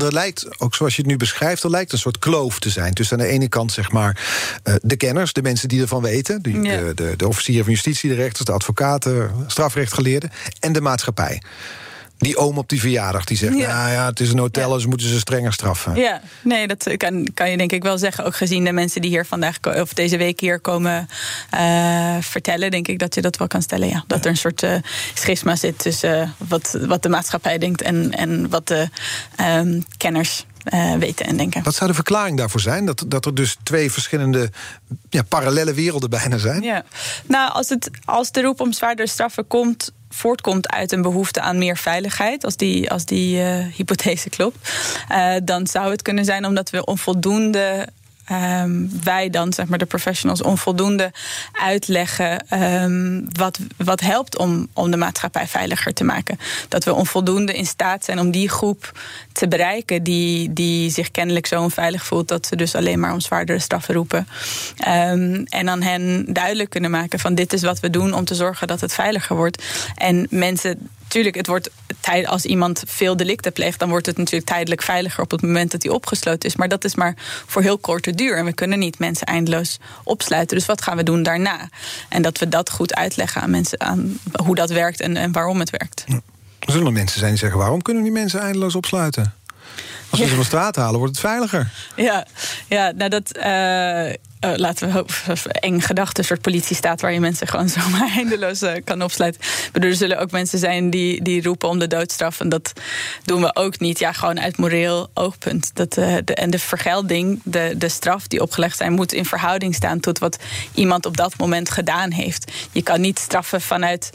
A: Er lijkt, ook zoals je het nu beschrijft, er lijkt een soort kloof te zijn. Tussen aan de ene kant zeg maar uh, de kenners, de mensen die ervan weten, de, ja. de, de, de officieren van justitie, de rechters, de advocaten, strafrechtgeleerden, en de maatschappij. Die oom op die verjaardag die zegt:
B: Ja.
A: Nou ja, het is een hotel, dus moeten ze strenger straffen.
B: Ja, nee, dat kan, kan je denk ik wel zeggen. Ook gezien de mensen die hier vandaag of deze week hier komen eh, vertellen, denk ik dat je dat wel kan stellen. Ja. Dat er een soort eh, schisma zit tussen eh, wat, wat de maatschappij denkt en, en wat de ehm, kenners weten en denken.
A: Wat zou de verklaring daarvoor zijn? Dat, dat er dus twee verschillende ja, parallele werelden bijna zijn?
B: Ja, nou, als, het, als de roep om zwaardere straffen komt voortkomt uit een behoefte aan meer veiligheid, als die, als die eh, hypothese klopt, eh, dan zou het kunnen zijn omdat we onvoldoende. Ehm, wij dan, zeg maar de professionals, onvoldoende uitleggen ehm, wat, wat helpt om, om de maatschappij veiliger te maken. Dat we onvoldoende in staat zijn om die groep te bereiken die, die zich kennelijk zo onveilig voelt dat ze dus alleen maar om zwaardere straffen roepen. Ehm, en dan hen duidelijk kunnen maken van dit is wat we doen om te zorgen dat het veiliger wordt. En mensen Tuurlijk, het wordt als iemand veel delicten pleegt, dan wordt het natuurlijk tijdelijk veiliger op het moment dat hij opgesloten is. Maar dat is maar voor heel korte duur. En we kunnen niet mensen eindeloos opsluiten. Dus wat gaan we doen daarna? En dat we dat goed uitleggen aan mensen aan hoe dat werkt en, en waarom het werkt.
A: Er zullen mensen zijn die zeggen: waarom kunnen die mensen eindeloos opsluiten? Als we ze van straat halen, wordt het veiliger.
B: Ja, ja nou dat. eh, eh, laten we hopen, eng gedachte, een soort politiestaat waar je mensen gewoon zomaar eindeloos eh, kan opsluiten. Bedoel, er zullen ook mensen zijn die, die roepen om de doodstraf. En dat doen we ook niet. Ja, gewoon uit moreel oogpunt. Dat, eh, de, en de vergelding, de, de straf die opgelegd zijn, moet in verhouding staan tot wat iemand op dat moment gedaan heeft. Je kan niet straffen vanuit,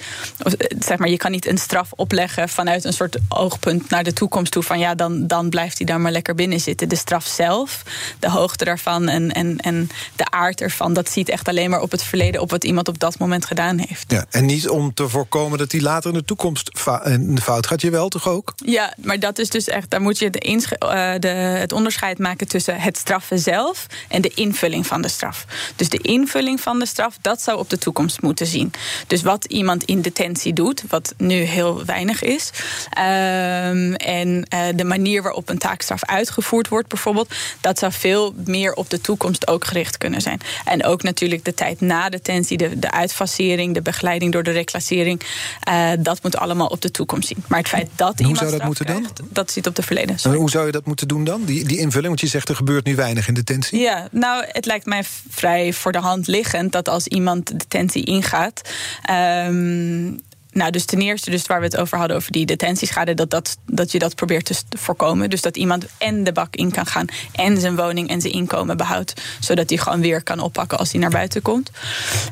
B: zeg maar, je kan niet een straf opleggen vanuit een soort oogpunt naar de toekomst toe. Van ja, dan, dan blijft hij daar maar lekker binnen zitten. De straf zelf, de hoogte daarvan en, en, en de aard ervan, dat ziet echt alleen maar op het verleden, op wat iemand op dat moment gedaan heeft.
A: Ja, en niet om te voorkomen dat hij later in de toekomst in de fout gaat. Je wel toch ook?
B: Ja, maar dat is dus echt, daar moet je de eh, de, het onderscheid maken tussen het straffen zelf en de invulling van de straf. Dus de invulling van de straf, dat zou op de toekomst moeten zien. Dus wat iemand in detentie doet, wat nu heel weinig is, ehm, en eh, de manier waarop een taakstraf uitgevoerd wordt, bijvoorbeeld, dat zou veel meer op de toekomst ook gericht kunnen zijn. En ook natuurlijk de tijd na detentie, de, de uitfasering, de begeleiding door de reclassering, eh, dat moet allemaal op de toekomst zien. Maar het feit dat
A: hoe
B: iemand
A: zou dat moeten dan?
B: Dat zit op de verleden. Sorry.
A: hoe zou je dat moeten doen dan? Die, die invulling? Want je zegt er gebeurt nu weinig in detentie.
B: Ja, nou, het lijkt mij vrij voor de hand liggend dat als iemand de detentie ingaat. ehm, nou, dus ten eerste, dus waar we het over hadden, over die detentieschade, dat, dat, dat je dat probeert te voorkomen. Dus dat iemand en de bak in kan gaan en zijn woning en zijn inkomen behoudt. Zodat hij gewoon weer kan oppakken als hij naar buiten komt.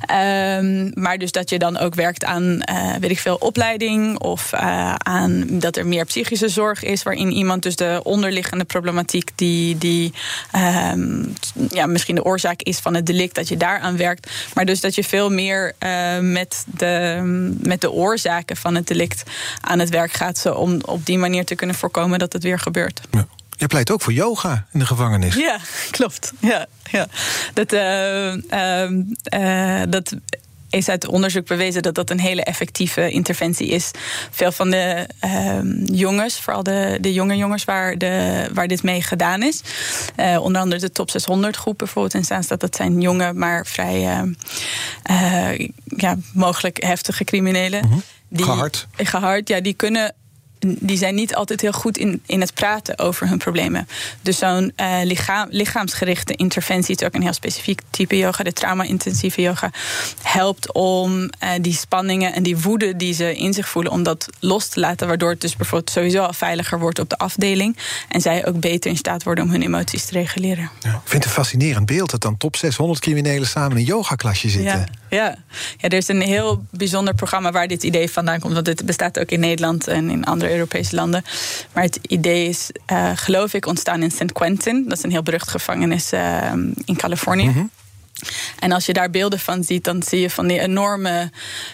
B: Ehm, maar dus dat je dan ook werkt aan, eh, weet ik veel, opleiding of eh, aan dat er meer psychische zorg is, waarin iemand dus de onderliggende problematiek die, die ehm, ja, misschien de oorzaak is van het delict, dat je daaraan werkt. Maar dus dat je veel meer eh, met, de, met de oorzaken van het delict aan het werk gaat, zo om op die manier te kunnen voorkomen dat het weer gebeurt.
A: Ja. Je pleit ook voor yoga in de gevangenis.
B: Ja, klopt. Ja, ja. Dat, eh, ehm, eh, dat is uit onderzoek bewezen dat dat een hele effectieve interventie is. Veel van de ehm, jongens, vooral de, de jonge jongens waar, de, waar dit mee gedaan is. eh, onder andere de top 600 groep bijvoorbeeld in Zaanstad. Dat zijn jonge, maar vrij ehm, eh, ja, mogelijk heftige criminelen. Die,
A: Gehard.
B: Gehard, ja, die kunnen die zijn niet altijd heel goed in, in het praten over hun problemen. Dus zo'n lichaam, lichaamsgerichte interventie, het is ook een heel specifiek type yoga, de trauma-intensieve yoga, helpt om eh, die spanningen en die woede die ze in zich voelen, om dat los te laten, waardoor het dus bijvoorbeeld sowieso al veiliger wordt op de afdeling en zij ook beter in staat worden om hun emoties te reguleren.
A: Ja. Ik vind het een fascinerend beeld dat dan top 600 criminelen samen in een yogaklasje zitten.
B: Ja, ja. ja, er is een heel bijzonder programma waar dit idee vandaan komt. Want het bestaat ook in Nederland en in andere Europese landen. Maar het idee is, eh, geloof ik, ontstaan in St. Quentin. Dat is een heel berucht gevangenis eh, in Californië. En als je daar beelden van ziet, dan zie je van die enorme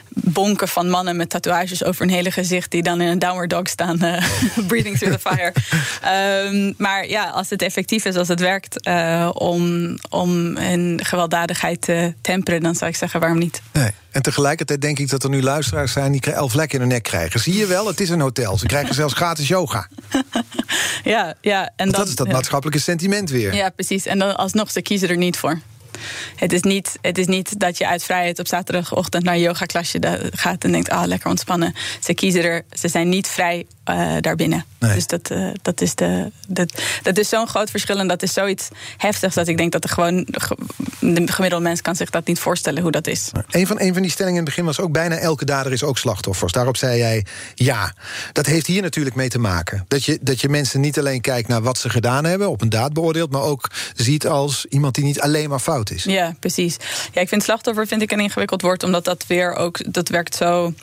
B: bonken van mannen met tatoeages over hun hele gezicht, die dan in een downward dog staan, eh, breathing through the fire. Ehm, maar ja, als het effectief is, als het werkt eh, om, om hun gewelddadigheid te temperen, dan zou ik zeggen, waarom niet?
A: Nee. En tegelijkertijd denk ik dat er nu luisteraars zijn die elf vlekken in hun nek krijgen. Zie je wel, het is een hotel. Ze krijgen zelfs gratis yoga.
B: Ja, ja. En dan,
A: dat is dat maatschappelijke sentiment weer.
B: Ja, precies. En dan alsnog, ze kiezen er niet voor. Het is niet, het is niet dat je uit vrijheid op zaterdagochtend naar een yoga-klasje gaat en denkt: ah, lekker ontspannen. Ze kiezen er, ze zijn niet vrij uh, daarbinnen. Dus dat, uh, dat is, de, dat, dat is zo'n groot verschil en dat is zoiets heftigs dat ik denk dat de, gewoon, de gemiddelde mens kan zich dat niet voorstellen hoe dat is.
A: Een van, een van die stellingen in het begin was ook bijna elke dader is ook slachtoffers. Daarop zei jij ja. Dat heeft hier natuurlijk mee te maken. Dat je, dat je mensen niet alleen kijkt naar wat ze gedaan hebben, op een daad beoordeelt, maar ook ziet als iemand die niet alleen maar fout
B: Ja, precies. Ja, ik vind slachtoffer vind ik een ingewikkeld woord, omdat dat weer ook, dat werkt zo,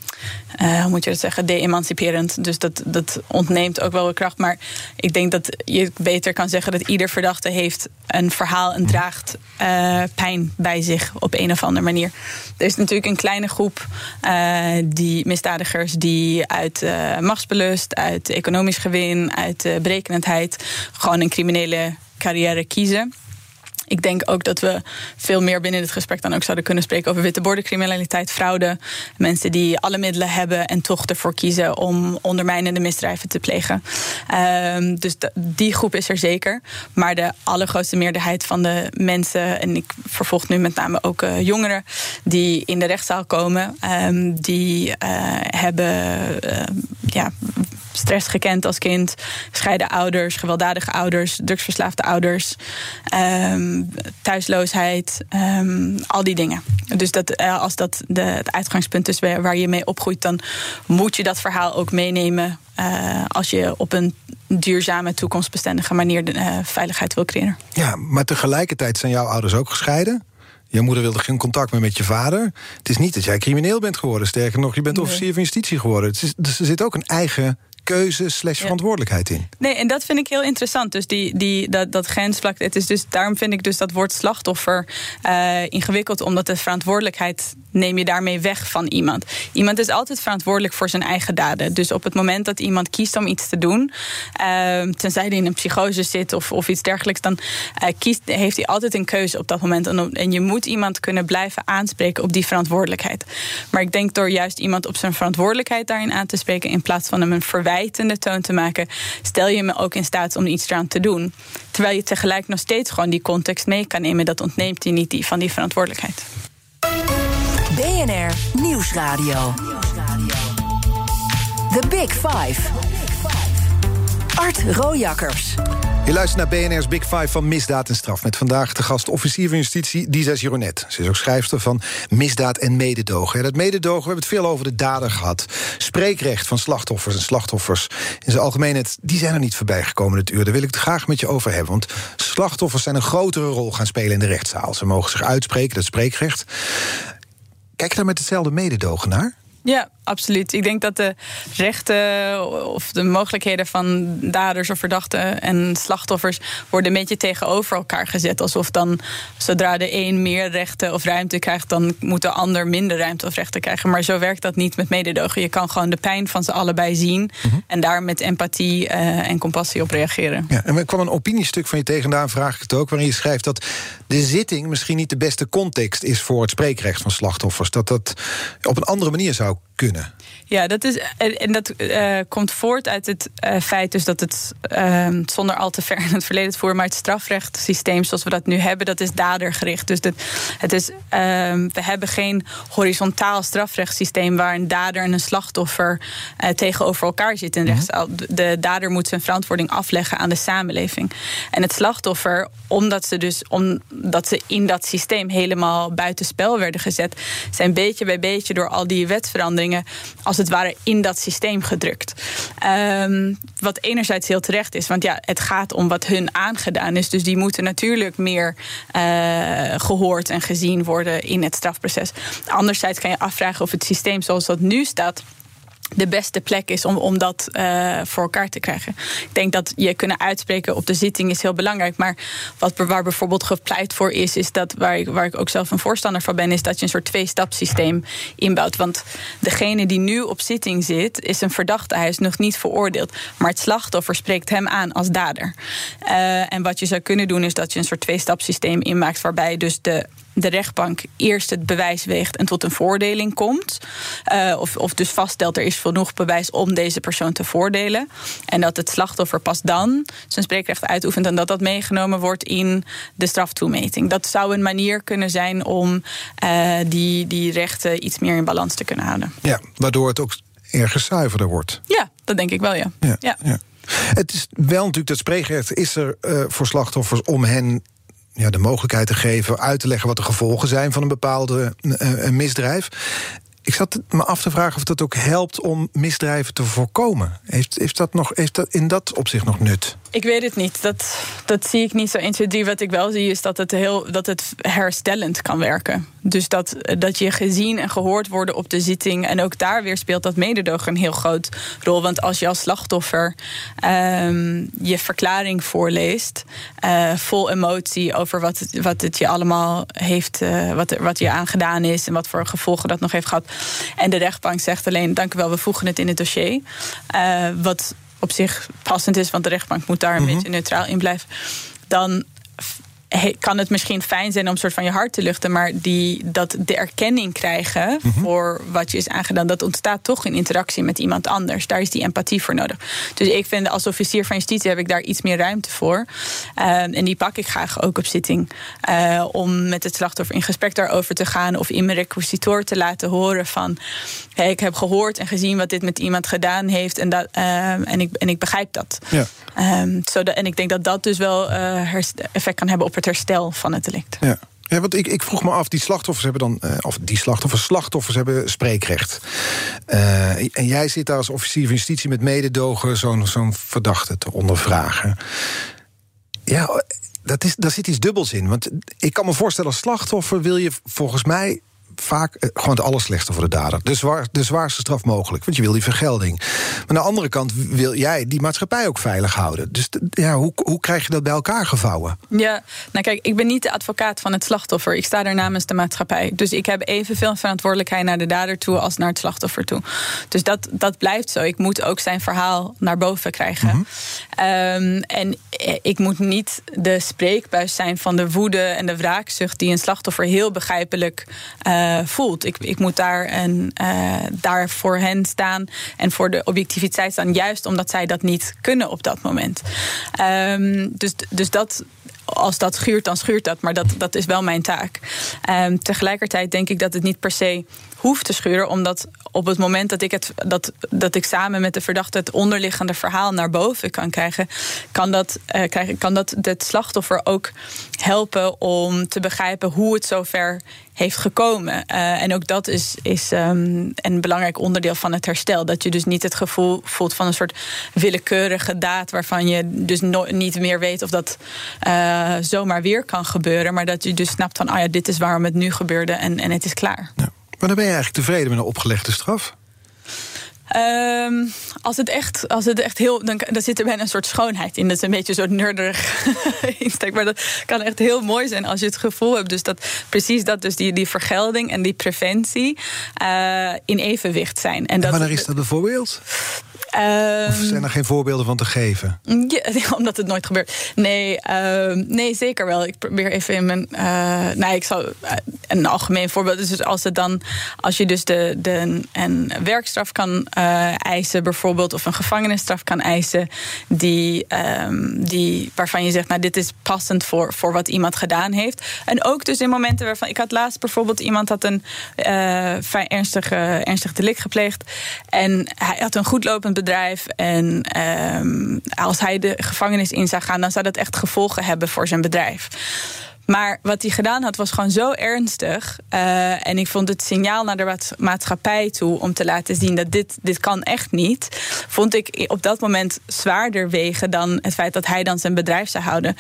B: uh, hoe moet je dat zeggen, de-emanciperend. Dus dat dat ontneemt ook wel weer kracht. Maar ik denk dat je beter kan zeggen dat ieder verdachte heeft een verhaal en draagt uh, pijn bij zich op een of andere manier. Er is natuurlijk een kleine groep uh, die misdadigers die uit machtsbelust, uit economisch gewin, uit berekenendheid gewoon een criminele carrière kiezen. Ik denk ook dat we veel meer binnen dit gesprek dan ook zouden kunnen spreken over witte bordencriminaliteit, fraude. Mensen die alle middelen hebben en toch ervoor kiezen om ondermijnende misdrijven te plegen. Um, dus die groep is er zeker. Maar de allergrootste meerderheid van de mensen, en ik vervolg nu met name ook uh, jongeren die in de rechtszaal komen, um, die uh, hebben uh, ja, stress gekend als kind, scheiden ouders, gewelddadige ouders, drugsverslaafde ouders, um, thuisloosheid, um, al die dingen. Dus dat, uh, als dat de, het uitgangspunt is waar je mee opgroeit, dan moet je dat verhaal ook meenemen uh, als je op een duurzame, toekomstbestendige manier de uh, veiligheid wil creëren.
A: Ja, maar tegelijkertijd zijn jouw ouders ook gescheiden. Je moeder wilde geen contact meer met je vader. Het is niet dat jij crimineel bent geworden. Sterker nog, je bent officier van justitie geworden. Het is, dus er zit ook een eigen keuze slash verantwoordelijkheid in.
B: Nee, en dat vind ik heel interessant. Dus die, die, dat, dat grensvlak. Het is dus, daarom vind ik dus dat woord slachtoffer uh, ingewikkeld. Omdat de verantwoordelijkheid neem je daarmee weg van iemand. Iemand is altijd verantwoordelijk voor zijn eigen daden. Dus op het moment dat iemand kiest om iets te doen, uh, tenzij hij in een psychose zit of, of iets dergelijks, dan uh, kiest, heeft hij altijd een keuze op dat moment. En, en je moet iemand kunnen blijven aanspreken op die verantwoordelijkheid. Maar ik denk door juist iemand op zijn verantwoordelijkheid daarin aan te spreken, in plaats van hem een verwijtende toon te maken, stel je me ook in staat om iets eraan te doen. Terwijl je tegelijk nog steeds gewoon die context mee kan nemen. Dat ontneemt je niet die, van die verantwoordelijkheid.
C: BNR Nieuwsradio. The Big Five. Art Rojakkers.
A: Je luistert naar BNR's Big Five van Misdaad en Straf. Met vandaag de gast officier van justitie, Disa Gironet. Ze is ook schrijfster van Misdaad en Mededogen. En dat mededogen, we hebben het veel over de dader gehad. Spreekrecht van slachtoffers en slachtoffers in zijn algemeenheid... die zijn er niet voorbij gekomen dit uur. Daar wil ik het graag met je over hebben. Want slachtoffers zijn een grotere rol gaan spelen in de rechtszaal. Ze mogen zich uitspreken, dat spreekrecht. Kijk je daar met hetzelfde mededogen naar?
B: Ja, absoluut. Ik denk dat de rechten of de mogelijkheden van daders of verdachten en slachtoffers worden een beetje tegenover elkaar gezet. Alsof dan zodra de een meer rechten of ruimte krijgt, dan moet de ander minder ruimte of rechten krijgen. Maar zo werkt dat niet met mededogen. Je kan gewoon de pijn van ze allebei zien mhm. en daar met empathie uh, en compassie op reageren.
A: Ja, en er kwam een opiniestuk van je tegen, daar vraag ik het ook, waarin je schrijft dat de zitting misschien niet de beste context is voor het spreekrecht van slachtoffers. Dat dat op een andere manier zou kunnen.
B: Ja, dat is, en dat uh, komt voort uit het uh, feit dus dat het, uh, zonder al te ver in het verleden te voeren, maar het strafrechtssysteem zoals we dat nu hebben, dat is dadergericht. Dus dat, het is, ehm, we hebben geen horizontaal strafrechtssysteem waar een dader en een slachtoffer eh, tegenover elkaar zitten in mm De dader moet zijn verantwoording afleggen aan de samenleving. En het slachtoffer, omdat ze dus omdat ze in dat systeem helemaal buitenspel werden gezet, zijn beetje bij beetje door al die wetsveranderingen als het ware in dat systeem gedrukt. Um, wat enerzijds heel terecht is, want ja, het gaat om wat hun aangedaan is. Dus die moeten natuurlijk meer uh, gehoord en gezien worden in het strafproces. Anderzijds kan je afvragen of het systeem zoals dat nu staat de beste plek is om, om dat uh, voor elkaar te krijgen. Ik denk dat je kunnen uitspreken op de zitting is heel belangrijk. Maar wat waar bijvoorbeeld gepleit voor is, is dat waar ik, waar ik ook zelf een voorstander van ben, is dat je een soort twee-stapsysteem inbouwt. Want degene die nu op zitting zit, is een verdachte. Hij is nog niet veroordeeld. Maar het slachtoffer spreekt hem aan als dader. Uh, en wat je zou kunnen doen, is dat je een soort twee-stapsysteem inmaakt, waarbij dus de de rechtbank eerst het bewijs weegt en tot een voordeling komt. Uh, of, of dus vaststelt er is genoeg bewijs om deze persoon te voordelen. En dat het slachtoffer pas dan zijn spreekrecht uitoefent en dat dat meegenomen wordt in de straftoemeting. Dat zou een manier kunnen zijn om uh, die, die rechten iets meer in balans te kunnen houden.
A: Ja, waardoor het ook ergens zuiverder wordt.
B: Ja, dat denk ik wel, ja.
A: ja, ja. ja. Het is wel natuurlijk dat spreekrecht is er uh, voor slachtoffers om hen ja, de mogelijkheid te geven uit te leggen wat de gevolgen zijn van een bepaalde uh, misdrijf. Ik zat me af te vragen of dat ook helpt om misdrijven te voorkomen. Heeft, heeft, dat, nog, heeft dat in dat opzicht nog nut?
B: Ik weet het niet. Dat, dat zie ik niet zo 1, 2, Wat ik wel zie is dat het, heel, dat het herstellend kan werken. Dus dat, dat je gezien en gehoord wordt op de zitting. En ook daar weer speelt dat mededogen een heel groot rol. Want als je als slachtoffer um, je verklaring voorleest, uh, vol emotie over wat het, wat het je allemaal heeft, uh, wat, wat je aangedaan is en wat voor gevolgen dat nog heeft gehad. En de rechtbank zegt alleen: dank u wel, we voegen het in het dossier. Uh, wat op zich passend is, want de rechtbank moet daar een beetje neutraal in blijven. Dan kan het misschien fijn zijn om soort van je hart te luchten, maar die, dat de erkenning krijgen mhm. voor wat je is aangedaan, dat ontstaat toch in interactie met iemand anders. Daar is die empathie voor nodig. Dus ik vind als officier van justitie heb ik daar iets meer ruimte voor. Ehm, en die pak ik graag ook op zitting. Uh, om met het slachtoffer in gesprek daarover te gaan of in mijn requisitor te laten horen van hey, ik heb gehoord en gezien wat dit met iemand gedaan heeft en, dat, ehm, en, ik, en ik begrijp dat. Ja. Um, zodat, en ik denk dat dat dus wel uh, effect kan hebben op het herstel van het delict.
A: Ja. Ja, want ik, ik vroeg me af, die slachtoffers hebben dan... Uh, of die slachtoffers, slachtoffers hebben spreekrecht. Uh, en jij zit daar als officier van justitie met mededogen... zo'n zo'n verdachte te ondervragen. Ja, dat is, daar zit iets dubbels in. Want ik kan me voorstellen, als slachtoffer wil je volgens mij vaak eh, gewoon het allerslechtste voor de dader. De, zwaar, de zwaarste straf mogelijk, want je wil die vergelding. Maar aan de andere kant wil jij die maatschappij ook veilig houden. Dus ja, hoe, hoe krijg je dat bij elkaar gevouwen?
B: Ja, nou kijk, ik ben niet de advocaat van het slachtoffer. Ik sta er namens de maatschappij. Dus ik heb evenveel verantwoordelijkheid naar de dader toe als naar het slachtoffer toe. Dus dat, dat blijft zo. Ik moet ook zijn verhaal naar boven krijgen. Mm um, en eh, ik moet niet de spreekbuis zijn van de woede en de wraakzucht die een slachtoffer heel begrijpelijk uh, uh, voelt. Ik, ik moet daar, en, uh, daar voor hen staan en voor de objectiviteit staan, juist omdat zij dat niet kunnen op dat moment. Um, dus, dus dat, als dat schuurt, dan schuurt dat. Maar dat, dat is wel mijn taak. Um, tegelijkertijd denk ik dat het niet per se hoeft te schuren, omdat op het moment dat ik, het, dat, dat ik samen met de verdachte het onderliggende verhaal naar boven kan krijgen, kan dat, krijgen, kan dat het slachtoffer ook helpen om te begrijpen hoe het zover heeft gekomen. Uh, en ook dat is, is um, een belangrijk onderdeel van het herstel. Dat je dus niet het gevoel voelt van een soort willekeurige daad... waarvan je dus no niet meer weet of dat uh, zomaar weer kan gebeuren. Maar dat je dus snapt van, ah ja, dit is waarom het nu gebeurde en, en het is klaar.
A: Maar dan ben je eigenlijk tevreden met een opgelegde straf?
B: Um, als, het echt, als het echt heel. Dan, dan zit er bijna een soort schoonheid in. Dat is een beetje zo'n nerderig insteek. Maar dat kan echt heel mooi zijn als je het gevoel hebt. Dus dat precies dat, dus die, die vergelding en die preventie uh, in evenwicht zijn. En,
A: en wanneer is dat bijvoorbeeld? Um, of zijn er geen voorbeelden van te geven?
B: Ja, omdat het nooit gebeurt. Nee, uh, nee zeker wel. Ik probeer even in mijn. Uh, nee, ik zal uh, een algemeen voorbeeld. Dus als het dan, als je dus de, de een werkstraf kan eisen, bijvoorbeeld, of een gevangenisstraf kan eisen, die, um, die waarvan je zegt, nou, dit is passend voor, voor wat iemand gedaan heeft. En ook dus in momenten waarvan. Ik had laatst bijvoorbeeld iemand had een vrij ernstig, ernstig delict gepleegd. En hij had een goedlopend bedrijf. En ehm, als hij de gevangenis in zou gaan, dan zou dat echt gevolgen hebben voor zijn bedrijf. Maar wat hij gedaan had, was gewoon zo ernstig. Uh, en ik vond het signaal naar de maatschappij toe om te laten zien dat dit, dit kan echt niet. Vond ik op dat moment zwaarder wegen dan het feit dat hij dan zijn bedrijf zou houden.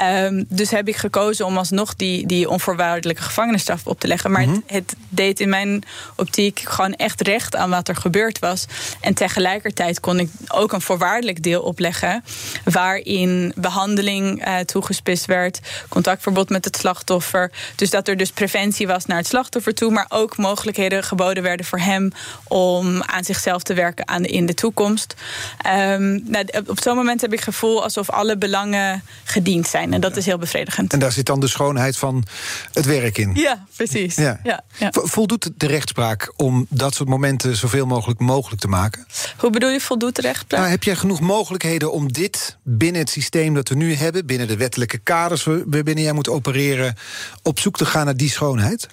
B: Um, dus heb ik gekozen om alsnog die, die onvoorwaardelijke gevangenisstraf op te leggen. Maar het, mhm. het, deed in mijn optiek gewoon echt recht aan wat er gebeurd was. En tegelijkertijd kon ik ook een voorwaardelijk deel opleggen. Waarin behandeling uh, toegespitst werd, contactverbod met het slachtoffer. Dus dat er dus preventie was naar het slachtoffer toe, maar ook mogelijkheden geboden werden voor hem om aan zichzelf te werken aan de, in de toekomst. Um, nou, op zo'n moment heb ik het gevoel alsof alle belangen gediend zijn. En dat is heel bevredigend.
A: En daar zit dan de schoonheid van het werk in.
B: Ja, precies. Ja. Ja, ja.
A: Voldoet de rechtspraak om dat soort momenten zoveel mogelijk mogelijk te maken?
B: Hoe bedoel je voldoet de rechtspraak?
A: Nou, heb jij genoeg mogelijkheden om dit binnen het systeem dat we nu hebben, binnen de wettelijke kaders waarbinnen jij moet opereren, op zoek te gaan naar die schoonheid?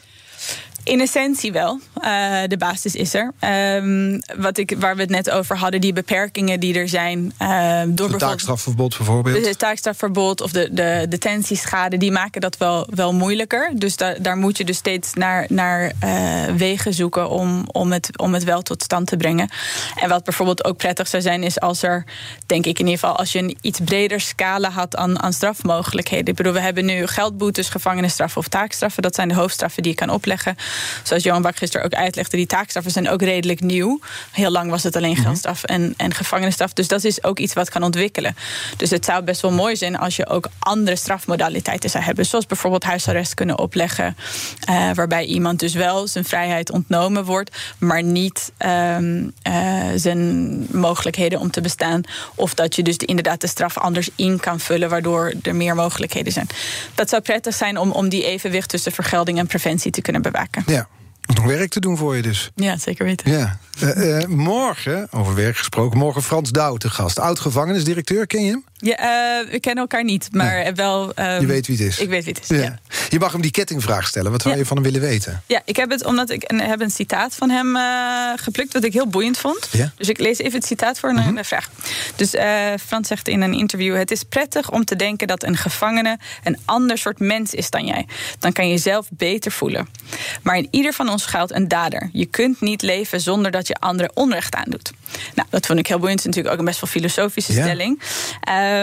B: In essentie wel. Uh, de basis is er. Um, wat ik, waar we het net over hadden, die beperkingen die er zijn. Uh, door
A: het taakstrafverbod bijvoorbeeld.
B: Het taakstrafverbod of de, de detentieschade, die maken dat wel, wel moeilijker. Dus da, daar moet je dus steeds naar, naar uh, wegen zoeken om, om, het, om het wel tot stand te brengen. En wat bijvoorbeeld ook prettig zou zijn, is als er, denk ik in ieder geval, als je een iets breder scala had aan, aan strafmogelijkheden. Ik bedoel, we hebben nu geldboetes, gevangenisstraffen of taakstraffen. Dat zijn de hoofdstraffen die je kan opleggen zoals Johan Bak gisteren ook uitlegde, die taakstraffen zijn ook redelijk nieuw. Heel lang was het alleen mhm. geldstraf en, en gevangenisstraf. Dus dat is ook iets wat kan ontwikkelen. Dus het zou best wel mooi zijn als je ook andere strafmodaliteiten zou hebben. Zoals bijvoorbeeld huisarrest kunnen opleggen. Uh, waarbij iemand dus wel zijn vrijheid ontnomen wordt, maar niet uh, uh, zijn mogelijkheden om te bestaan. Of dat je dus inderdaad de straf anders in kan vullen, waardoor er meer mogelijkheden zijn. Dat zou prettig zijn om, om die evenwicht tussen vergelding en preventie te kunnen bewaken.
A: Ja. Nog werk te doen voor je dus.
B: Ja, zeker weten.
A: Ja. Uh, uh, morgen, over werk gesproken, morgen Frans Douw te gast. Oud-gevangenisdirecteur, ken je hem?
B: Ja, uh, we kennen elkaar niet, maar wel...
A: Je weet wie het is.
B: Ik weet wie het is, ja.
A: Je mag hem die kettingvraag stellen. Wat zou je van hem willen weten?
B: Ja, ik heb het omdat ik een, heb een citaat van hem geplukt... wat ik heel boeiend vond. Ja? Dus ik lees even het citaat voor een mm vraag. Dus Frans zegt in een interview... het is prettig om te denken dat een gevangene... een ander soort mens is dan jij. Dan kan je jezelf beter voelen. Maar in ieder van ons geldt een dader. Je kunt niet leven zonder dat je anderen onrecht aandoet. Nou, dat vond ik heel boeiend. Het is natuurlijk ook een best wel filosofische stelling.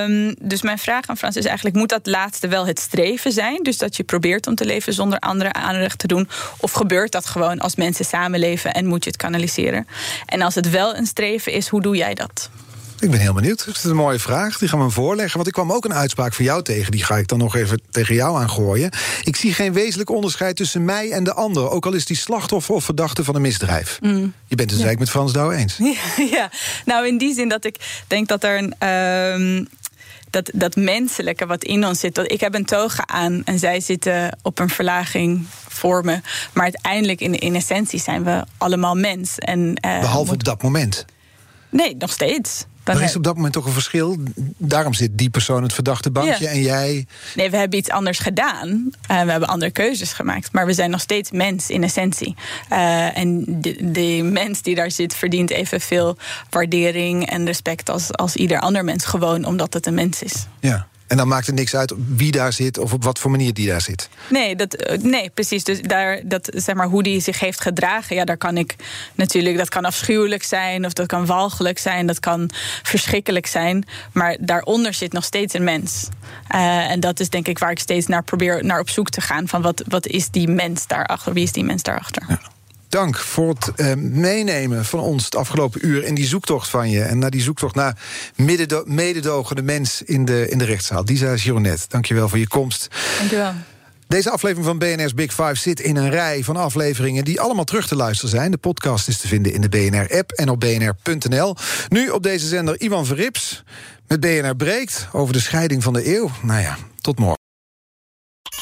B: Um, dus mijn vraag aan Frans is eigenlijk: moet dat laatste wel het streven zijn? Dus dat je probeert om te leven zonder anderen aanrecht te doen? Of gebeurt dat gewoon als mensen samenleven en moet je het kanaliseren? En als het wel een streven is, hoe doe jij dat?
A: Ik ben heel benieuwd. Dat is een mooie vraag. Die gaan we hem voorleggen. Want ik kwam ook een uitspraak van jou tegen. Die ga ik dan nog even tegen jou aangooien. Ik zie geen wezenlijk onderscheid tussen mij en de ander. Ook al is die slachtoffer of verdachte van een misdrijf. Mm. Je bent het dus eigenlijk met Frans Douw eens.
B: Ja, ja, nou in die zin dat ik denk dat er een. Uh, dat, dat menselijke wat in ons zit. Dat ik heb een toga aan en zij zitten op een verlaging voor me. Maar uiteindelijk, in, in essentie, zijn we allemaal mens. En,
A: uh, Behalve op dat moment.
B: Nee, nog steeds.
A: Er is op dat moment toch een verschil. Daarom zit die persoon het verdachte bankje en jij.
B: Nee, we hebben iets anders gedaan. Uh, we hebben andere keuzes gemaakt. Maar we zijn nog steeds mens in essentie. Uh, en de, de, mens die daar zit verdient evenveel waardering en respect als, als ieder ander mens. Gewoon omdat het een mens is.
A: Ja. En dan maakt het niks uit wie daar zit of op wat voor manier die daar zit.
B: Nee, dat, eh, nee precies. Dus daar, dat, zeg maar, hoe die zich heeft gedragen, ja, daar kan ik natuurlijk, dat kan afschuwelijk zijn, of dat kan walgelijk zijn, dat kan verschrikkelijk zijn. Maar daaronder zit nog steeds een mens. Uh, en dat is denk ik waar ik steeds naar probeer naar op zoek te gaan. Van wat, wat is die mens daarachter? Wie is die mens daarachter? Ja
A: dank voor het uh, meenemen van ons het afgelopen uur in die zoektocht van je. En naar die zoektocht naar mededogende mens in de, in de rechtszaal. Disa Gironet, dank je wel voor je komst.
B: Dank je wel.
A: Deze aflevering van BNR's Big Five zit in een rij van afleveringen die allemaal terug te luisteren zijn. De podcast is te vinden in de BNR-app en op bnr.nl. Nu op deze zender Ivan Verrips met BNR Breekt over de scheiding van de eeuw. Nou ja, tot morgen.